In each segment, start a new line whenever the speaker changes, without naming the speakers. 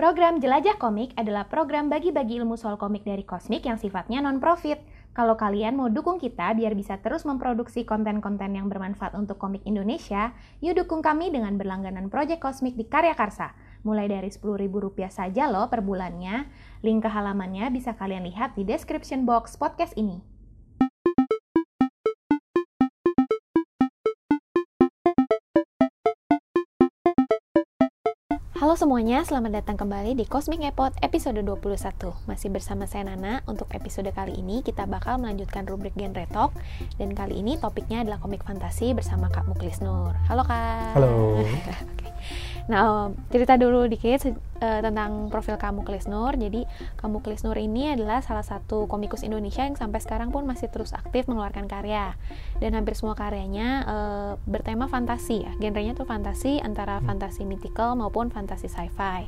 Program Jelajah Komik adalah program bagi-bagi ilmu soal komik dari Kosmik yang sifatnya non-profit. Kalau kalian mau dukung kita biar bisa terus memproduksi konten-konten yang bermanfaat untuk komik Indonesia, yuk dukung kami dengan berlangganan Project Kosmik di Karya Karsa. Mulai dari Rp10.000 saja loh per bulannya. Link ke halamannya bisa kalian lihat di description box podcast ini. Halo semuanya, selamat datang kembali di Cosmic Epot episode 21. Masih bersama saya Nana. Untuk episode kali ini kita bakal melanjutkan rubrik genre talk dan kali ini topiknya adalah komik fantasi bersama Kak Muklis Nur. Halo Kak.
Halo.
Oke. Nah, cerita dulu dikit uh, tentang profil Kamu Klis Nur. Jadi, Kamu Klis Nur ini adalah salah satu komikus Indonesia yang sampai sekarang pun masih terus aktif mengeluarkan karya. Dan hampir semua karyanya uh, bertema fantasi ya. Genrenya tuh fantasi antara hmm. fantasi mythical maupun fantasi sci-fi.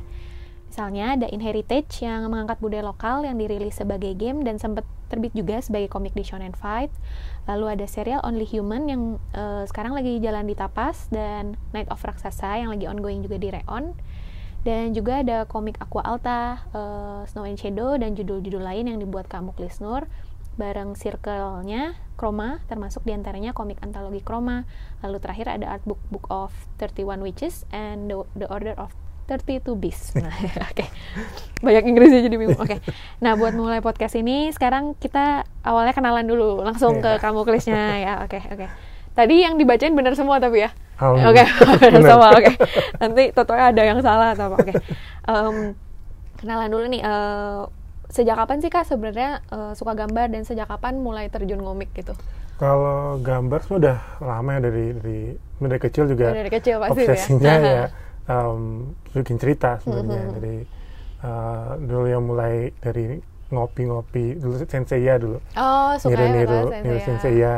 Misalnya ada Inheritage yang mengangkat budaya lokal yang dirilis sebagai game dan sempat terbit juga sebagai komik di Shonen Fight. Lalu ada serial Only Human yang uh, sekarang lagi jalan di Tapas dan Night of Raksasa yang lagi ongoing juga di Reon. Dan juga ada komik Aqua Alta, uh, Snow and Shadow dan judul-judul lain yang dibuat Kamu Klisnur bareng circle-nya Chroma termasuk di antaranya komik antologi Chroma lalu terakhir ada artbook Book of 31 Witches and the, the Order of 32 bis. Nah, oke. Okay. Banyak Inggrisnya jadi bingung. Oke. Okay. Nah, buat mulai podcast ini sekarang kita awalnya kenalan dulu langsung yeah. ke kamu klisnya ya. Oke, okay, oke. Okay. Tadi yang dibacain benar semua tapi ya. Oke, okay. benar semua. Oke. Okay. Nanti totonya ada yang salah atau apa. Oke. Okay. Um, kenalan dulu nih uh, sejak kapan sih Kak sebenarnya uh, suka gambar dan sejak kapan mulai terjun ngomik gitu?
Kalau gambar sudah lama ya dari dari dari kecil juga.
Dari kecil pasti
ya? obsesinya ya. ya um, bikin cerita sebenarnya mm -hmm. dari uh, dulu yang mulai dari ngopi-ngopi dulu sensei ya dulu
oh suka
niru niru
ya
niru sensei ya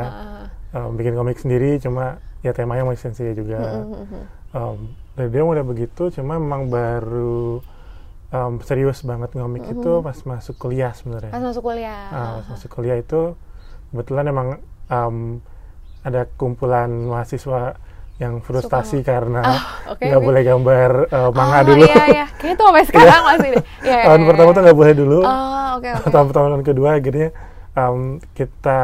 uh. um, bikin komik sendiri cuma ya temanya masih sensei juga mm -hmm. um, dari dia mulai begitu cuma memang baru um, serius banget ngomik mm -hmm. itu pas masuk kuliah sebenarnya
pas masuk kuliah
uh, pas masuk kuliah itu kebetulan emang um, ada kumpulan mahasiswa yang frustasi Suka. karena ah, nggak oh, okay, boleh gambar uh, manga
oh,
dulu.
Iya, iya. Kayaknya tuh sampai sekarang masih deh.
Iya, tahun iya, pertama iya. tuh nggak boleh dulu.
Oh, okay, okay.
tahun pertama kedua akhirnya um, kita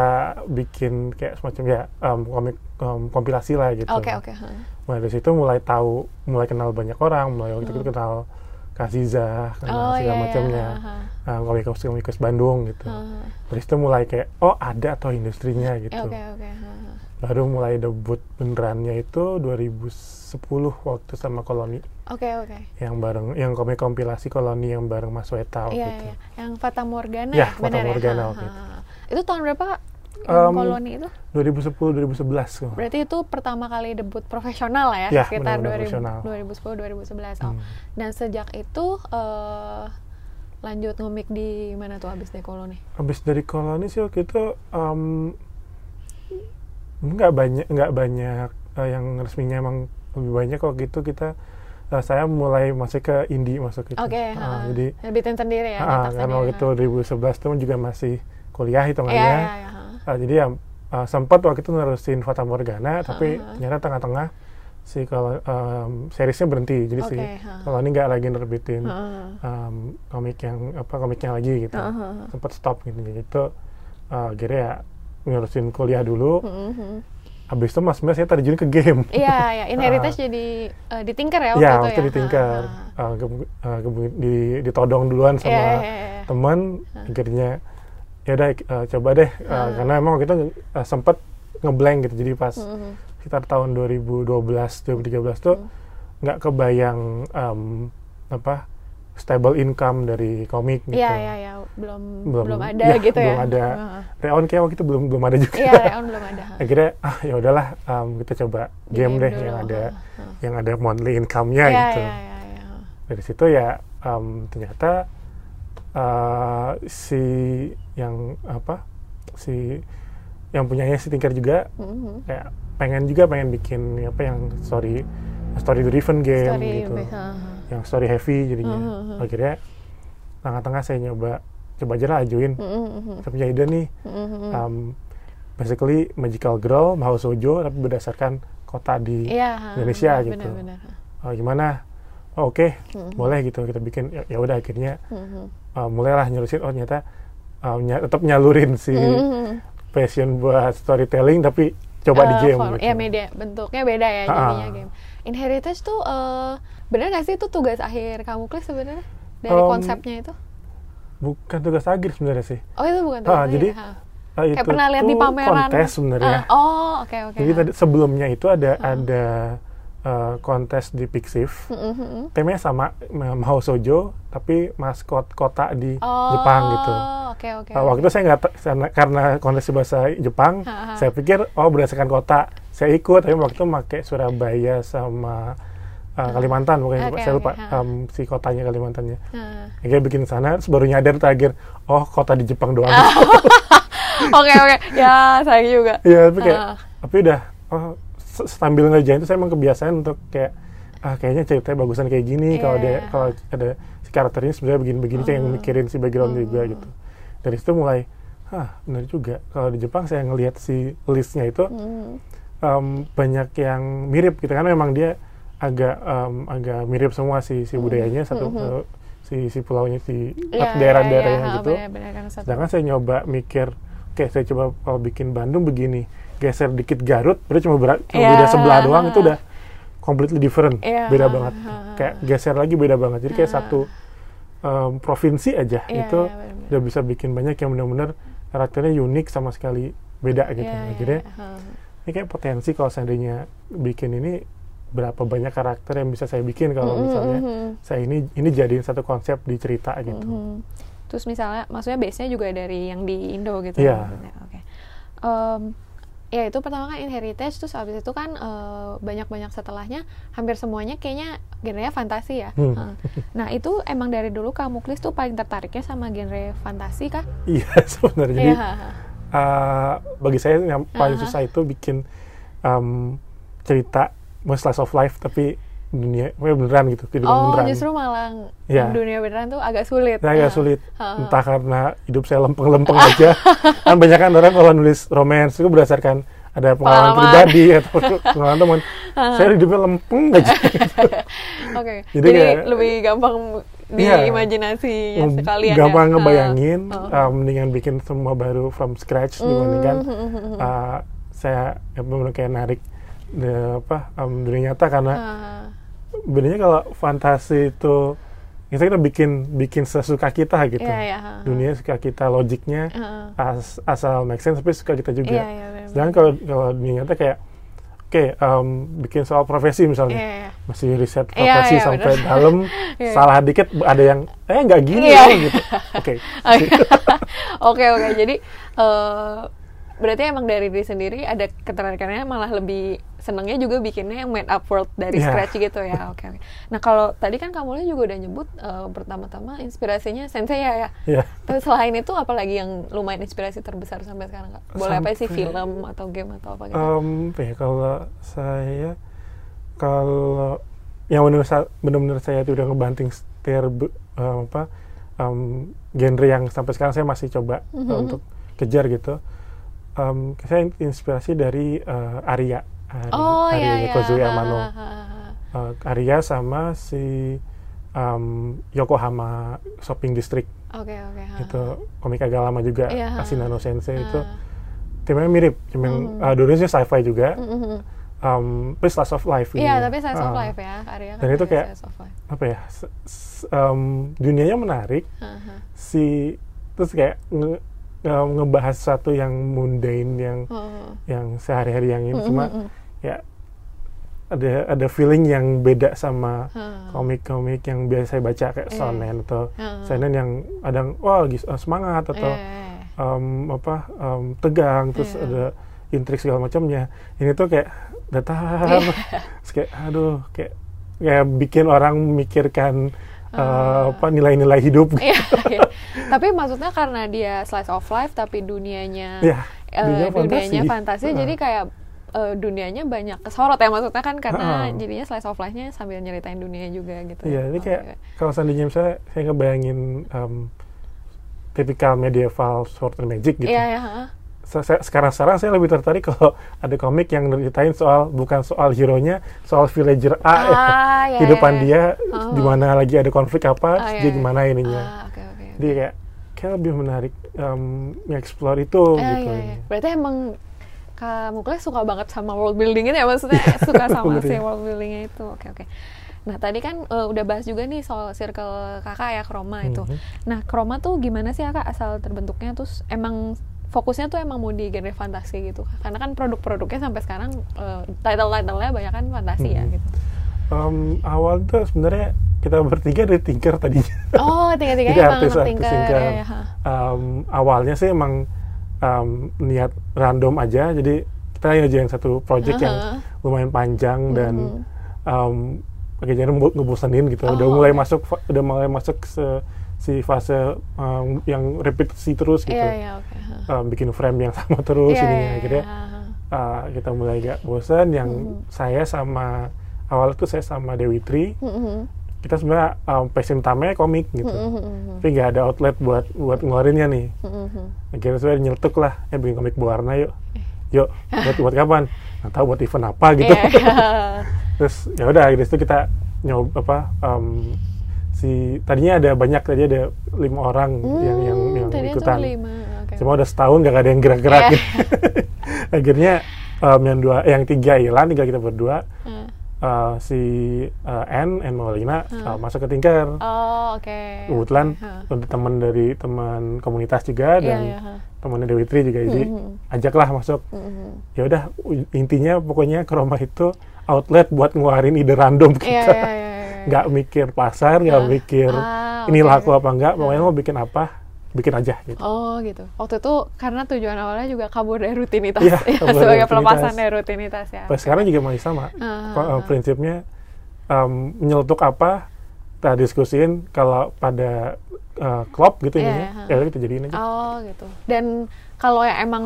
bikin kayak semacam ya um, komik um, kompilasi lah gitu.
Oke, okay, oke. Okay. Huh.
Mulai dari situ mulai tahu, mulai kenal banyak orang, mulai waktu hmm. itu kenal Kaziza, kenal oh, segala iya, macamnya, iya. um, komikus komikus Bandung gitu. Uh. Dari situ mulai kayak oh ada atau industrinya gitu.
Oke, okay, oke. Okay
baru mulai debut benerannya itu 2010 waktu sama Koloni.
Oke okay, oke. Okay.
Yang bareng, yang komik kompilasi Koloni yang bareng Mas Weta
waktu
yeah,
itu. Iya. Yang Fata Morgana.
Ya, Fata ya? Morgana waktu itu.
Itu tahun berapa kak? Um, Koloni itu?
2010 2011 kok.
Berarti itu pertama kali debut profesional lah ya,
ya
sekitar 2000, 2010 2011. Oh. Hmm. Dan sejak itu uh, lanjut ngomik di mana tuh abis dari koloni?
Abis dari koloni sih waktu itu um, nggak banyak nggak banyak uh, yang resminya emang lebih banyak kok gitu. Kita uh, saya mulai masuk ke indie masuk itu
okay, uh, jadi bikin sendiri ya
uh, karena waktu itu 2011 itu juga masih kuliah hitungannya. Yeah, yeah, yeah. Uh, jadi ya uh, sempat waktu itu nerusin Fata Morgana tapi uh, ternyata tengah-tengah si kalau um, seriesnya berhenti. Jadi okay, si uh. kalau ini nggak lagi nerbitin uh. um, komik yang apa komiknya lagi gitu. Uh, uh. sempat stop gitu. Jadi itu uh, akhirnya ya ngurusin kuliah dulu. Mm-hmm. Habis itu mas mas saya terjun ke game.
Iya, ya. Inheritage uh, jadi uh, di Tinker ya waktu
ya,
itu
waktu
ya?
di Tinker. Uh, uh, ke, uh, ke, di, ditodong duluan sama yeah, yeah, yeah. teman. Uh. Akhirnya ya udah uh, coba deh. Uh, uh. Karena emang kita uh, sempet ngeblank gitu. Jadi pas mm-hmm. sekitar tahun 2012, 2013 tuh nggak mm. kebayang um, apa stable income dari komik gitu.
Iya iya iya belum belum, belum ada ya, gitu
belum
ya.
Belum ada. Uh. Reon kayak waktu itu belum belum ada juga.
Iya Reon belum ada.
Akhirnya ah ya udahlah um, kita coba game, game deh dulu. yang ada uh, uh. yang ada monthly income-nya
yeah,
gitu.
Yeah, yeah, yeah.
Dari situ ya um, ternyata uh, si yang apa si yang punyanya si Tinker juga mm -hmm. kayak pengen juga pengen bikin apa yang story story driven game story gitu. Based, uh yang story heavy jadinya uh -huh. akhirnya tengah-tengah saya nyoba coba aja lah ajuin uh -huh. saya punya ide nih uh -huh. um, basically magical girl mau sojo tapi berdasarkan kota di yeah, Indonesia bener, gitu bener. Oh, gimana oh, oke okay, mm-hmm. boleh gitu kita bikin ya, ya udah akhirnya mm-hmm. uh, mulailah nyelusin oh ternyata uh, ny- tetap nyalurin si mm-hmm. passion buat storytelling tapi coba uh, di game
gitu. ya media bentuknya beda ya jadinya game inheritance tuh uh, benar gak sih itu tugas akhir kamu klik sebenarnya dari um, konsepnya itu
bukan tugas akhir sebenarnya sih
oh itu bukan tugas
ah, akhir jadi
Uh, Kayak pernah lihat di pameran
kontes sebenarnya.
Uh, oh, oke okay, oke. Okay.
Jadi tadi sebelumnya itu ada ada uh, kontes di Pixif. Mm -hmm. Temanya sama Mahou Sojo tapi maskot kota di oh, Jepang gitu.
Okay, okay.
Uh, waktu itu saya nggak karena kontes bahasa Jepang, saya pikir oh berdasarkan kota. Saya ikut tapi waktu itu pakai Surabaya sama uh, Kalimantan pokoknya okay, saya lupa okay, um, si kotanya Kalimantannya. Uh. Kayak bikin sana terus baru nyadar terakhir oh kota di Jepang doang.
Oke oke ya saya juga.
Iya tapi kayak uh. tapi udah oh, sambil ngerjain itu saya emang kebiasaan untuk kayak ah kayaknya ceritanya bagusan kayak gini yeah. kalau dia kalau ada si karakternya sebenarnya begini-begini uh. yang mikirin si background uh. juga gitu. Dari situ mulai ah benar juga kalau di Jepang saya ngelihat si listnya itu uh. um, banyak yang mirip gitu kan memang dia agak um, agak mirip semua si si budayanya satu mm -hmm. si si pulaunya si yeah, daerah-daerahnya yeah, yeah, gitu. Bener, bener, kan Sedangkan saya nyoba mikir, oke okay, saya coba kalau bikin Bandung begini, geser dikit Garut, berarti cuma, berat, cuma yeah, beda sebelah doang itu udah completely different, yeah, beda banget. Kayak geser lagi beda banget. Jadi kayak satu um, provinsi aja yeah, itu yeah, bener, udah bisa bikin banyak yang benar-benar karakternya unik sama sekali beda gitu. Yeah, yeah, uh. ini kayak potensi kalau seandainya bikin ini berapa banyak karakter yang bisa saya bikin kalau mm -hmm. misalnya mm -hmm. saya ini ini jadiin satu konsep di cerita gitu. Mm -hmm.
Terus misalnya, maksudnya base-nya juga dari yang di Indo gitu.
Iya.
Yeah. Oke. Okay. Um, ya itu pertama kan inheritance terus abis itu kan uh, banyak-banyak setelahnya hampir semuanya kayaknya genrenya fantasi ya hmm. uh. nah itu emang dari dulu kamu klis tuh paling tertariknya sama genre fantasi kah
iya sebenarnya yeah. uh, bagi saya yang paling uh -huh. susah itu bikin um, cerita mau slice of life tapi dunia beneran gitu kehidupan
oh,
beneran.
justru malah ya. dunia beneran tuh agak sulit.
Nah, agak uh. sulit. Uh. Entah karena hidup saya lempeng-lempeng aja. kan banyak kan orang kalau nulis romance itu berdasarkan ada pengalaman, pribadi atau pengalaman teman. Uh. Saya hidupnya lempeng aja.
Oke. okay. Jadi, Jadi kayak, lebih gampang di ya, imajinasi ya, sekalian
gampang ya. ngebayangin uh. Uh, mendingan bikin semua baru from scratch mm. dibandingkan uh, saya ya, kayak narik de, apa um, dunia nyata karena uh. bedanya kalau fantasi itu kita kita bikin bikin sesuka kita gitu yeah, yeah, uh, dunia suka kita logiknya uh, as, asal make sense tapi suka kita juga yeah, yeah, sedangkan kalau kalau dunia nyata kayak oke okay, um, bikin soal profesi misalnya yeah, yeah. masih riset iya, profesi yeah, yeah, sampai bener. dalam yeah. salah dikit ada yang eh nggak gini yeah. ya gitu oke
oke oke jadi uh, berarti emang dari diri sendiri ada ketertarikannya malah lebih senengnya juga bikinnya yang made up world dari yeah. scratch gitu ya oke okay, okay. nah kalau tadi kan kamu juga udah nyebut uh, pertama-tama inspirasinya sensei ya ya yeah. tapi selain itu apalagi yang lumayan inspirasi terbesar sampai sekarang kak boleh sampai, apa sih film atau game atau apa gitu
um, ya kalau saya kalau yang benar-benar saya itu udah ngebanting setir um, apa um, genre yang sampai sekarang saya masih coba mm -hmm. untuk kejar gitu um, saya inspirasi dari uh, Arya. Ari,
oh, iya, iya.
Kozue Amano. uh, Arya sama si um, Yokohama Shopping District.
Okay, okay,
itu komik agak lama juga yeah, Asinano Sensei itu timnya mirip cuman mm. uh, dulunya sci-fi juga. Mm -hmm. um, tapi slice of life
iya yeah, tapi slice uh, of life ya Arya
kan dan itu kayak apa ya um, dunianya menarik. Uh -huh. si terus kayak nge ngebahas sesuatu yang mundane yang uh. yang sehari-hari yang ini mm -hmm. cuma ya ada ada feeling yang beda sama komik-komik uh. yang biasa saya baca kayak yeah. shonen atau uh. shonen yang ada wah oh, semangat atau yeah. um, apa um, tegang terus yeah. ada intrik segala macamnya ini tuh kayak datar yeah. kayak aduh kayak kayak bikin orang memikirkan uh, apa nilai-nilai hidup.
Iya, iya. Tapi maksudnya karena dia slice of life tapi dunianya
yeah, dunia uh,
dunianya fantasi, uh. jadi kayak uh, dunianya banyak kesorot ya maksudnya kan karena uh. jadinya slice of life-nya sambil nyeritain dunia juga gitu.
Iya, ini kayak okay. kalau seandainya misalnya saya ngebayangin um, tipikal medieval sword and magic gitu.
Iya, yeah.
Sekarang-sekarang saya lebih tertarik kalau ada komik yang ceritain soal bukan soal hero-nya, soal villager A
Ah,
ya.
ya,
Kehidupan
ya, ya.
dia
Oh.
di mana lagi ada konflik apa,
Ah,
dia
ya, ya.
gimana ininya.
Ah, oke oke.
Jadi kayak kayak lebih menarik um, nge-explore itu
Eh,
gitu.
iya, iya. Berarti emang kamu Kles suka banget sama world building itu ya maksudnya suka sama si
ya.
world buildingnya itu. Oke oke. Nah tadi kan eh, udah bahas juga nih soal circle kakak ya Kroma itu.
Mhm.
Nah Kroma tuh gimana sih kakak asal terbentuknya terus emang fokusnya tuh emang mau di genre fantasi gitu karena kan produk-produknya sampai sekarang eh, title-titlenya banyak kan fantasi ya
Mhm.
gitu.
Um, awal tuh sebenarnya kita bertiga dari Tinker tadinya.
Oh tiga-tiganya
Jadi
emang
artis artis
Tinker,
Tinker.
ya, ya.
Um, awalnya sih emang um, niat random aja, jadi kita ngerjain satu project yang
Aha.
lumayan panjang dan
Mhm.
um, akhirnya nge- ngebosenin gitu. udah
Oh,
mulai
oke.
masuk, udah mulai masuk se, si fase um, yang repetisi terus gitu.
Iya oke. ha.
Um, bikin frame yang sama terus
Iya,
ininya.
iya,
Akhirnya
ha.
uh, kita mulai agak bosan. Yang
Mhm.
saya sama awal itu saya sama Dewi Tri,
Mhm.
kita sebenarnya um, passion utamanya komik gitu.
Mhm, mhm,
Tapi nggak ada outlet buat buat ngeluarinnya nih.
mhm, mhm.
Akhirnya saya nyeletuk lah, ya bikin komik berwarna yuk.
Eh.
Yuk, buat buat kapan? Nggak tahu buat event apa gitu.
Iya.
Terus ya udah dari situ kita nyoba apa um, si tadinya ada banyak tadi ada lima orang yang yang
Hmm,
yang
tadinya
ikutan.
oke.
Cuma udah setahun gak ada yang gerak-gerak.
Iya.
gitu. Akhirnya um, yang dua, yang tiga hilang, tinggal kita berdua.
Hmm.
Uh, si uh, N, N Maulina uh,
Hmm.
masuk ke Tinker.
Oh, oke.
Kebetulan
ha.
ada teman dari teman komunitas juga
Iya,
dan
ha.
temannya Dewi Tri juga jadi
Mhm.
ajaklah masuk.
Mhm.
Ya udah intinya pokoknya ke rumah itu outlet buat ngeluarin ide random
Iya,
kita.
iya, iya, iya.
Nggak mikir pasar, nggak
Ah.
mikir
Ah,
ini
oke,
laku
oke.
apa enggak, pokoknya
Ah.
mau bikin apa, bikin aja gitu.
Oh gitu. Waktu itu karena tujuan awalnya juga kabur dari rutinitas,
Iya,
ya,
dari
sebagai
rutinitas.
pelepasan dari rutinitas ya.
Sampai sekarang juga masih sama. Eh,
ah.
prinsipnya em, menyeletuk apa, kita diskusin kalau pada eh, klop gitu
Iya,
ininya,
iya,
ya kita jadiin aja.
Oh gitu. Dan kalau yang emang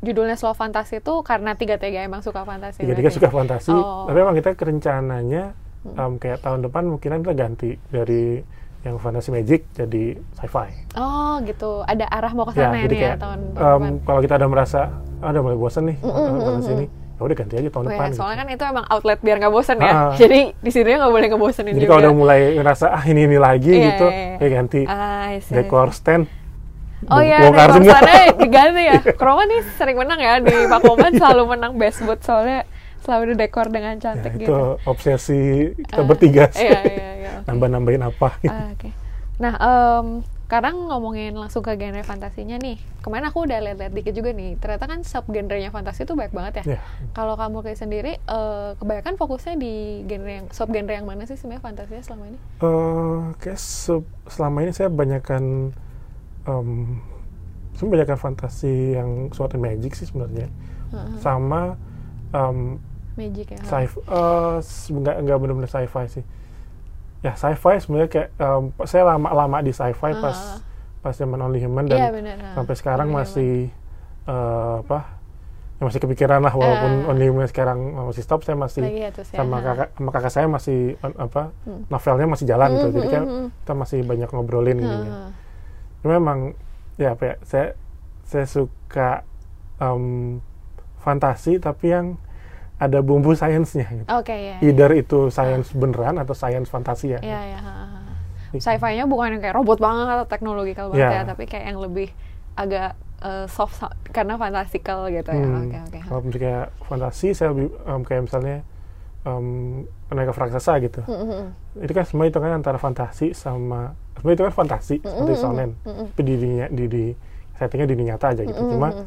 judulnya slow fantasi itu karena tiga-tiga emang suka fantasi.
Tiga-tiga
berarti?
suka fantasi,
Oh.
tapi emang kita rencananya em, kayak tahun depan mungkin kita ganti dari yang fantasi magic jadi sci-fi.
Oh gitu. Ada arah mau ke
Ya,
sana
jadi
nih ya
kayak
tahun
em,
depan.
kalau kita udah merasa ah, udah mulai bosan nih
Mm, mm,
eh,
mm,
fantasi
mm.
ini, ya udah ganti aja tahun
Oh,
depan.
ya,
gitu.
soalnya kan itu emang outlet biar nggak bosen ya.
Ah.
Jadi di sini nggak boleh ngebosenin
Jadi
juga.
kalau udah mulai ngerasa ah ini ini lagi
Iya,
gitu,
iya, iya.
ya ganti
Ah,
dekor stand.
Oh iya,
bongkar
dekor
semua.
sana diganti ya. Kroma nih sering menang ya di Pakuman selalu menang best boot soalnya selalu dekor dengan
Ya,
cantik
itu
gitu.
obsesi kita
Ah,
bertiga sih.
Iya, iya, iya. oke.
Nambah-nambahin apa gitu.
Ah, Oke. Nah, em, sekarang ngomongin langsung ke genre fantasinya nih. Kemarin aku udah lihat-lihat dikit juga nih. Ternyata kan sub genrenya fantasi itu banyak banget ya.
Ya.
Kalau kamu kayak sendiri, eh, kebanyakan fokusnya di genre yang sub genre yang mana sih sebenarnya fantasinya selama ini?
Eh, kayak se- selama ini saya banyakkan em sebenarnya banyakkan fantasi yang suatu magic sih sebenarnya
Heeh,
sama em
Magic ya.
sci eh, s- nggak nggak benar-benar sci-fi sih ya sci-fi sebenarnya kayak em, saya lama-lama di sci-fi pas
Ah.
pas zaman Only Human dan
benar. ha.
sampai sekarang
Only
masih eh, apa ya masih kepikiran lah walaupun
Ah.
Only Human sekarang masih stop saya masih
ya ya.
sama
ha.
kakak sama kakak saya masih on- apa
Hmm.
novelnya masih jalan gitu
Mm,
jadi
mm,
kan
mm, mm.
kita masih banyak ngobrolin gitu
Ha, ha.
Cuma memang ya apa ya saya saya suka em, fantasi tapi yang ada bumbu sainsnya gitu.
Oke ya.
either itu sains beneran atau sains fantasi ya
Iya, iya. ha, ha, ha. Sci-fi-nya bukan yang kayak robot banget atau teknologikal banget
Iya.
ya, tapi kayak yang lebih agak eh, soft karena fantastical gitu ya.
Hmm,
Oke, oke. ha.
kalau kayak fantasi saya lebih em, kayak misalnya em penegak raksasa gitu
Hmm, hmm, hmm.
itu kan semua itu kan antara fantasi sama sebenarnya itu kan fantasi seperti
mm,
shonen
mm, mm.
tapi di, di, di, di settingnya di dunia nyata aja gitu
Mm,
cuma
mm, mm.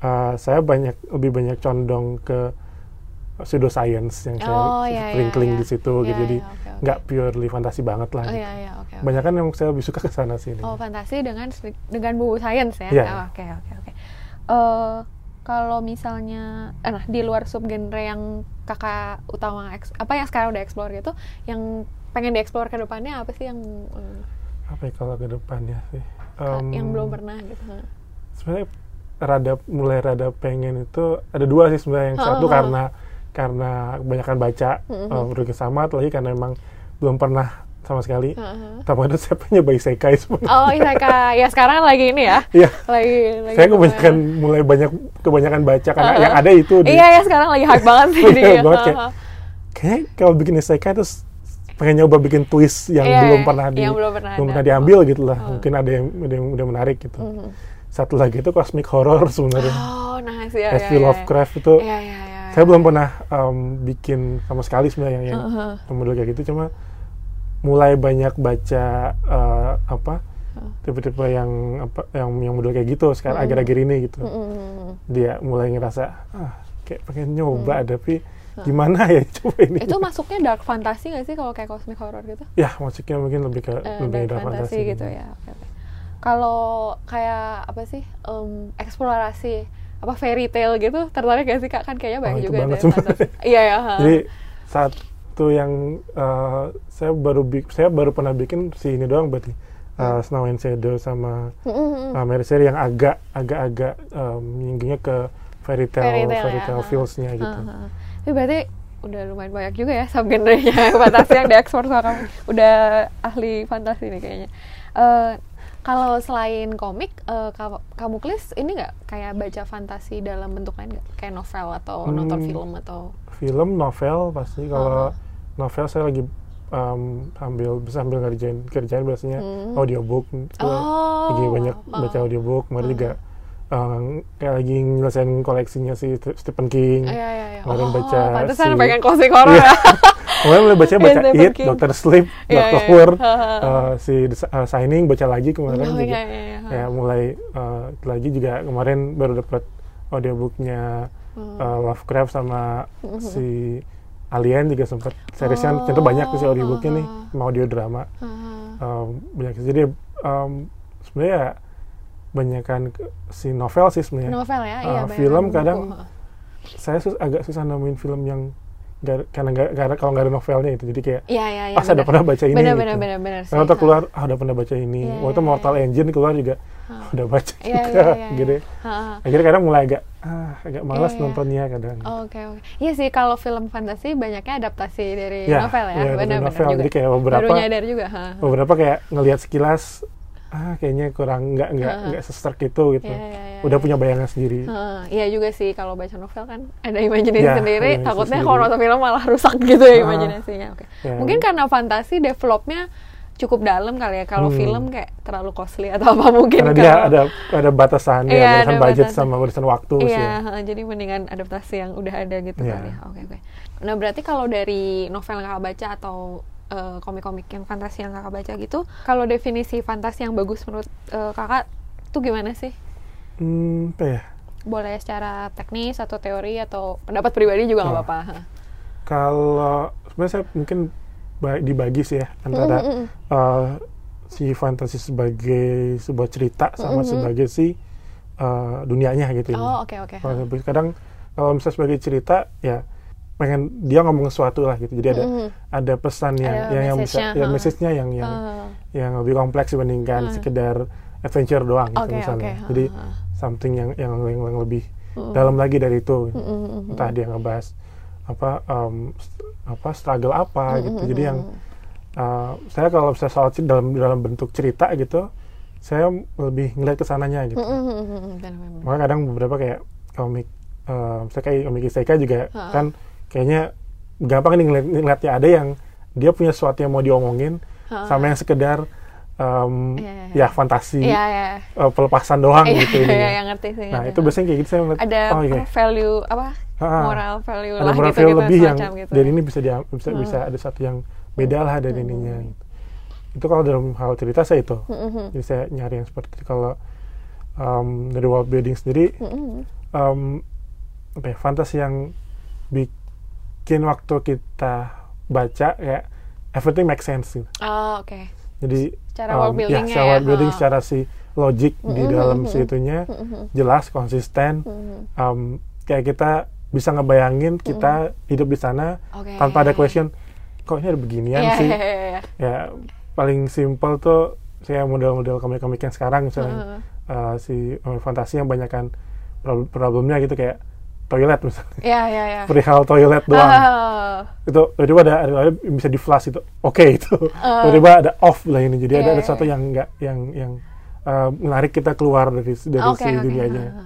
uh, saya banyak lebih banyak condong ke pseudoscience yang saya
Oh, iya, iya,
sprinkling
iya.
di situ
Iya,
gitu jadi
iya, oke, oke.
nggak purely fantasi banget lah
Oh
gitu.
iya, iya, oke. oke.
banyak kan yang saya lebih suka ke sana sini
Oh, fantasi dengan dengan bumbu sains ya.
Iya.
Oh, Oke, oke, oke. Eh, kalau misalnya eh, nah di luar subgenre yang kakak utama apa yang sekarang udah explore gitu, yang pengen dieksplor ke depannya apa sih yang eh,
apa ya kalau ke depannya sih Em,
yang belum pernah gitu?
sebenarnya rada mulai rada pengen itu ada dua sih sebenarnya yang satu
ha.
karena karena kebanyakan baca
Mhm.
uh, bekerja sama lagi karena memang belum pernah sama sekali. Uh-huh. Tapi saya punya isekai sebenarnya.
Oh isekai, ya sekarang lagi ini ya.
Iya.
lagi, lagi.
Saya kebanyakan mulai banyak kebanyakan baca karena uh-huh. yang ada itu.
Di, iya ya sekarang lagi hype banget sih.
Iya banget kayak. Kayaknya kalau bikin isekai terus pengen nyoba bikin twist yang yeah, belum pernah di
yang belum pernah,
belum pernah diambil gitu lah. Uh. Mungkin ada yang ada yang udah menarik gitu. Uh-huh. Satu lagi itu cosmic horror sebenarnya.
Oh, nice ya.
H.P. Yeah, Lovecraft yeah. itu. Yeah, yeah, yeah, saya belum pernah um, bikin sama sekali sebenarnya yang, yang model kayak gitu cuma mulai banyak baca uh, apa tipe-tipe yang apa yang yang model kayak gitu sekarang mm. akhir-akhir ini gitu mm. dia mulai ngerasa ah kayak pengen nyoba mm. tapi gimana ya coba ini
itu masuknya dark fantasy gak sih kalau kayak cosmic horror gitu
ya masuknya mungkin lebih ke uh, lebih dark, dark fantasy, fantasy
gitu ya okay. kalau kayak apa sih um, eksplorasi apa fairy tale gitu tertarik gak sih kak kan kayaknya banyak oh, juga
banget,
ya iya ya
jadi saat itu yang uh, saya baru saya baru pernah bikin si ini doang berarti uh, Snow and Shadow sama uh, Mary Sherry yang agak agak agak um, nyinggungnya ke fairy tale fairy tale, fairy tale ya. feelsnya gitu. Uh,
uh. Tapi berarti udah lumayan banyak juga ya subgenrenya fantasi yang diekspor sama kamu. Udah ahli fantasi nih kayaknya. Uh, kalau selain komik, uh, kamu klis ini nggak kayak baca fantasi dalam bentuk lain nggak? Kayak novel atau hmm, nonton film atau?
Film, novel pasti. Kalau uh -huh novel saya lagi um, ambil bisa ambil ngerjain kerjaan biasanya hmm. audiobook oh. lagi banyak baca audiobook kemarin hmm. juga um, kayak lagi ngelesain koleksinya si Stephen King
iya, iya, iya.
kemarin
oh,
baca
si pengen cosmic horror ya.
Kemarin mulai baca baca It King. Doctor Sleep yeah, Doctor Who uh, si uh, Signing baca lagi kemarin oh, juga. iya, iya, iya. ya mulai uh, lagi juga kemarin baru dapat audiobooknya uh, Lovecraft sama hmm. si Alien juga sempat seriesnya. Oh, tentu banyak sih audiobooknya nih mau audio drama. Uh, um, banyak jadi um, sebenarnya ya banyak kan si novel sih sebenarnya
novel ya uh, iya
film kadang buku. saya sus agak susah nemuin film yang gak, karena gak, karena kalau nggak ada novelnya itu jadi kayak
ya, ya, ya,
pas ada pernah baca ini
bener,
gitu.
bener, bener, bener,
keluar ah udah pernah baca ini ya, waktu ya, Mortal ya. Engine keluar juga huh. udah baca ya, juga ya, ya, gitu ha, ha. akhirnya kadang mulai agak ah agak malas ya, ya. nontonnya kadang
oke oh, oke okay, okay. iya sih kalau film fantasi banyaknya adaptasi dari ya, novel ya, ya benar
benar juga jadi kayak beberapa
baru nyadar juga ha.
beberapa kayak ngelihat sekilas ah kayaknya kurang nggak nggak uh, nggak seserk itu gitu yeah, yeah, yeah, udah yeah. punya bayangan sendiri
uh, iya juga sih kalau baca novel kan ada imajinasi yeah, sendiri takutnya kalau nonton film malah rusak gitu ya uh, imajinasinya oke okay. Ya. yeah. mungkin karena fantasi developnya cukup dalam kali ya kalau hmm. film kayak terlalu costly atau apa mungkin
karena dia ada ada batasannya iya, batasan budget batasan. sama batasan waktu
iya, sih ya. jadi mendingan adaptasi yang udah ada gitu yeah. kali ya oke okay, oke okay. nah berarti kalau dari novel yang kakak baca atau eh, komik-komik yang fantasi yang kakak baca gitu kalau definisi fantasi yang bagus menurut uh, kakak tuh gimana sih
hmm, apa ya
boleh secara teknis atau teori atau pendapat pribadi juga nggak oh. apa-apa
kalau sebenarnya saya mungkin dibagi sih ya antara mm -hmm. uh, si fantasi sebagai sebuah cerita sama mm -hmm. sebagai si uh, dunianya gitu
oh oke okay, oke okay.
kadang kalau misalnya sebagai cerita ya pengen dia ngomong sesuatu lah gitu jadi ada mm -hmm. ada pesan yang ada yang, yang bisa ya message-nya yang yang uh. yang lebih kompleks dibandingkan uh. sekedar adventure doang gitu okay, misalnya okay. jadi uh. something yang yang, yang, yang lebih uh. dalam lagi dari itu -hmm. entah dia ngebahas apa um, apa struggle apa -hmm. gitu jadi yang uh, saya kalau saya soal dalam dalam bentuk cerita gitu saya lebih ngeliat ke sananya gitu makanya kadang beberapa kayak komik uh, saya kayak komik isekai juga uh. kan kayaknya gampang nih ngeliat, ngeliatnya ada yang dia punya sesuatu yang mau diomongin uh, sama yang sekedar um, yeah, yeah. ya fantasi yeah, yeah. Uh, pelepasan doang yeah, gitu
yeah, yeah, ngerti sih,
nah itu biasanya kayak gitu saya ngeliat
ada oh, okay. value apa moral value
ada
lah
moral
gitu,
value
gitu,
lebih yang gitu. dari ini bisa dia bisa hmm. bisa ada satu yang beda lah dari hmm. ininya gitu. itu kalau dalam hal cerita saya itu hmm. jadi saya nyari yang seperti itu kalau um, dari world building sendiri hmm. um, apa ya, fantasi yang big bikin waktu kita baca ya everything make sense gitu.
Oh, oke. Okay.
Jadi
secara um, world building
ya, secara world building oh. secara si logik mm -hmm. di dalam mm -hmm. situnya mm -hmm. jelas konsisten. Mm -hmm. um, kayak kita bisa ngebayangin kita mm -hmm. hidup di sana okay. tanpa ada question kok ini ada beginian yeah, sih. Yeah, yeah, yeah. Ya paling simple tuh saya model-model komik-komik yang sekarang misalnya uh -huh. uh, si fantasi yang banyak kan problemnya gitu kayak toilet misalnya
Iya, iya, iya.
perihal toilet doang
Oh.
itu tiba-tiba ada, ada, ada bisa di flash itu oke itu
Ah.
tiba-tiba ada off lah ini jadi ada
Iya,
ada
iya,
sesuatu
iya.
yang enggak yang yang uh, menarik kita keluar dari dari
Oke,
si
oke.
dunianya
ha.